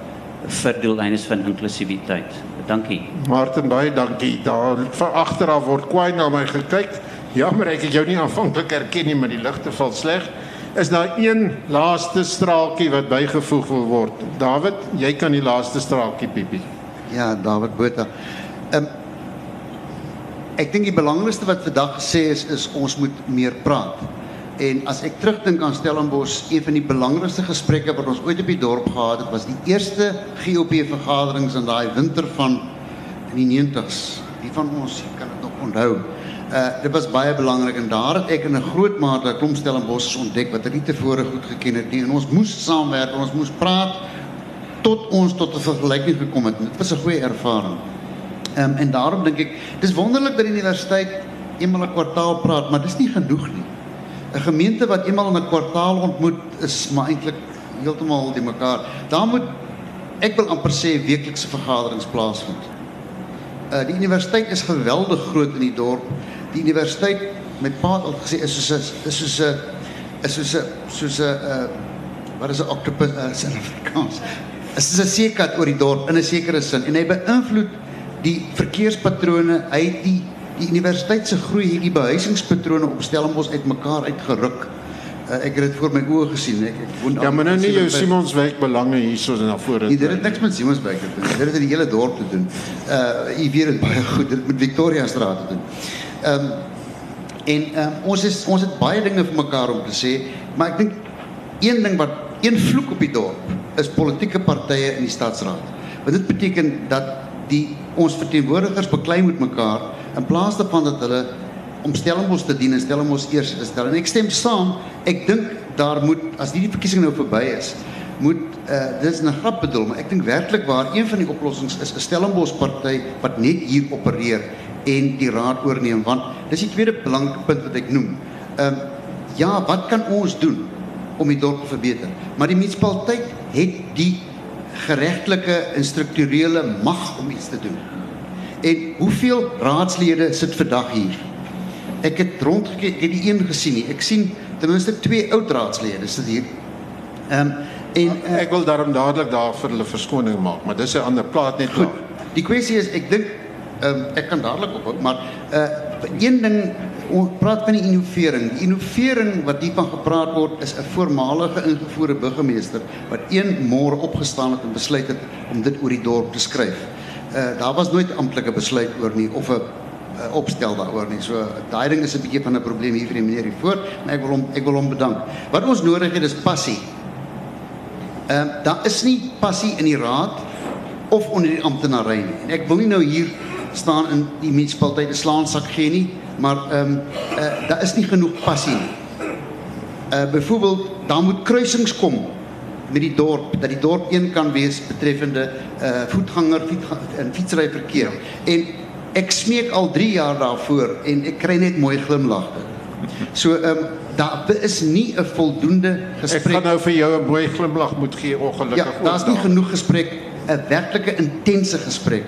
vir doeleindes van inklusiwiteit. Dankie. Martin baie dankie. Daar van agteraf word kwaai na my gekyk. Jammer ek het jou nie aanvanklik herken nie, maar die ligte val sleg. Is daar een laaste straaltjie wat bygevoeg wil word? David, jy kan die laaste straaltjie piepie. Ja, David Botha. Ehm um, ek dink die belangrikste wat vandag gesê is is ons moet meer praat. En as ek terugdink aan Stellenbosch, een van die belangrikste gesprekke wat ons ooit op die dorp gehad het, was die eerste GOP vergaderings in daai winter van in die 90s. Wie van ons kan dit nog onthou? Uh dit was baie belangrik en daar het ek in 'n groot mate 'n klomp Stellenbosch ontdek wat ek nie tevore goed geken het nie en ons moes saamwerk, ons moes praat tot ons tot 'n vergelyking gekom het. Dit was 'n goeie ervaring. Ehm um, en daarom dink ek, dis wonderlik dat die universiteit eenmal 'n kwartaal praat, maar dis nie genoeg nie. 'n Gemeente wat eenmal in 'n kwartaal ontmoet is maar eintlik heeltemal die mekaar. Daar moet ek wil amper sê weeklikse vergaderings plaasvind. Uh die universiteit is geweldig groot in die dorp. Die universiteit met pa het al gesê is soos 'n is soos 'n is soos 'n soos 'n uh wat is 'n octopus uh, in Afrikaans? Is 'n seekat oor die dorp in 'n sekere sin en hy beïnvloed die verkeerspatrone. Hy het die die universiteit se groei het die behuisingspatrone op Stellenbosch uitmekaar uitgeruk. Uh, ek het dit voor my oë gesien. Ek ek woon Ja, maar nou nie jou Simonswyk. Belange hierso na vore. Nee, dit het niks met Simonswyk te doen. Dit het in die hele dorp te doen. Uh jy weet dit baie goed. Dit het met Victoria straat te doen. Ehm um, en um, ons is ons het baie dinge vir mekaar om te sê, maar ek dink een ding wat een vloek op die dorp is politieke partye in die stadsraad. Want dit beteken dat die ons verteenwoordigers beklei met mekaar in plaas daarvan dat hulle om Stellenbosch te dien en Stellenbosch eers is stel. En ek stem saam. Ek dink daar moet as hierdie verkiesing nou verby is, moet uh dis 'n grap bedoel, maar ek dink werklik waar een van die oplossings is 'n Stellenbosch party wat net hier opereer en die raad oorneem want dis die tweede belangrike punt wat ek noem. Ehm um, ja, wat kan ons doen om die dorp te verbeter? Maar die munisipaliteit het die geregtelike en strukturele mag om iets te doen. En hoeveel raadslede sit vandag hier? Ek het rondgekyk, ek het die een gesien nie. Ek sien ten minste twee oud raadslede sit hier. Ehm um, en uh, ek wil daarom dadelik daar vir hulle verskoning maak, maar dis 'n ander plaat net goed. Die kwessie is ek dink um, ek kan dadelik ophou, maar uh een ding ons praat van die innovering. Die innovering wat hiervan gepraat word is 'n voormalige ingevoerde burgemeester wat een môre opgestaan het en besluit het om dit oor die dorp te skryf. Uh daar was nooit amptelike besluit oor nie of 'n uh, opstel daaroor nie. So daai ding is 'n bietjie van 'n probleem hier vir die meneer hier voor, maar ek wil hom ek wil hom bedank. Wat ons nodig het is passie. Ehm uh, daar is nie passie in die raad of onder die amptenary nie. En ek wil nie nou hier staan in die munisipaliteit 'n slaansak gee nie, maar ehm um, uh, daar is nie genoeg passie nie. Uh byvoorbeeld, daar moet kruisings kom met die dorp dat die dorp een kan wees betreffende uh voetganger fiets en fietsry verkeer. En ek smeek al 3 jaar daarvoor en ek kry net mooi glimlagte. So ehm um, daar is nie 'n voldoende gesprek. Ek gaan nou vir jou 'n mooi glimlag moet gee ongelukkig. Ja, daar's nie genoeg gesprek, 'n werklike intense gesprek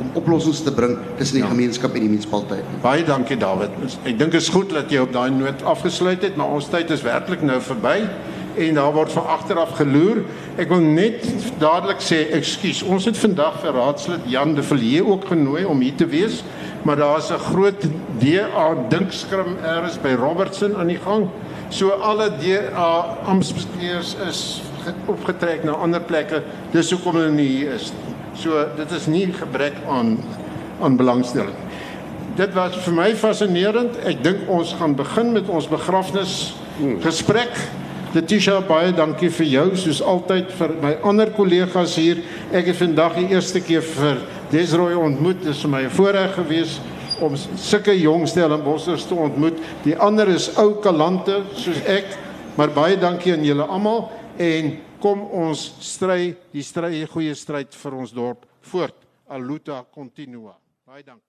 om oplossings te bring tussen die ja. gemeenskap en die munisipaliteit. Baie dankie David. Ek dink dit is goed dat jy op daai noot afgesluit het, maar ons tyd is werklik nou verby en daar word van agteraf geloer. Ek wil net dadelik sê, ekskuus. Ons het vandag vir raadslid Jan de Villiers ook genooi om hier te wees, maar daar's 'n groot DA dinkskrim eers by Robertson aan die gang. So alle DA amptbestuurders is opgetrek na ander plekke. Dis hoekom hulle nie hier is nie. So dit is nie gebrek aan aan belangstelling. Dit was vir my fascinerend. Ek dink ons gaan begin met ons begrafnis gesprek. Letitia, baie dankie vir jou soos altyd vir my ander kollegas hier. Ek het vandag die eerste keer vir Desroy ontmoet. Dit is vir my 'n voorreg gewees om sulke jong Stellenbossers te ontmoet. Die ander is ou kalante soos ek. Maar baie dankie aan julle almal en kom ons stry die stry goeie stryd vir ons dorp voort. Aluta continua. Baie dankie.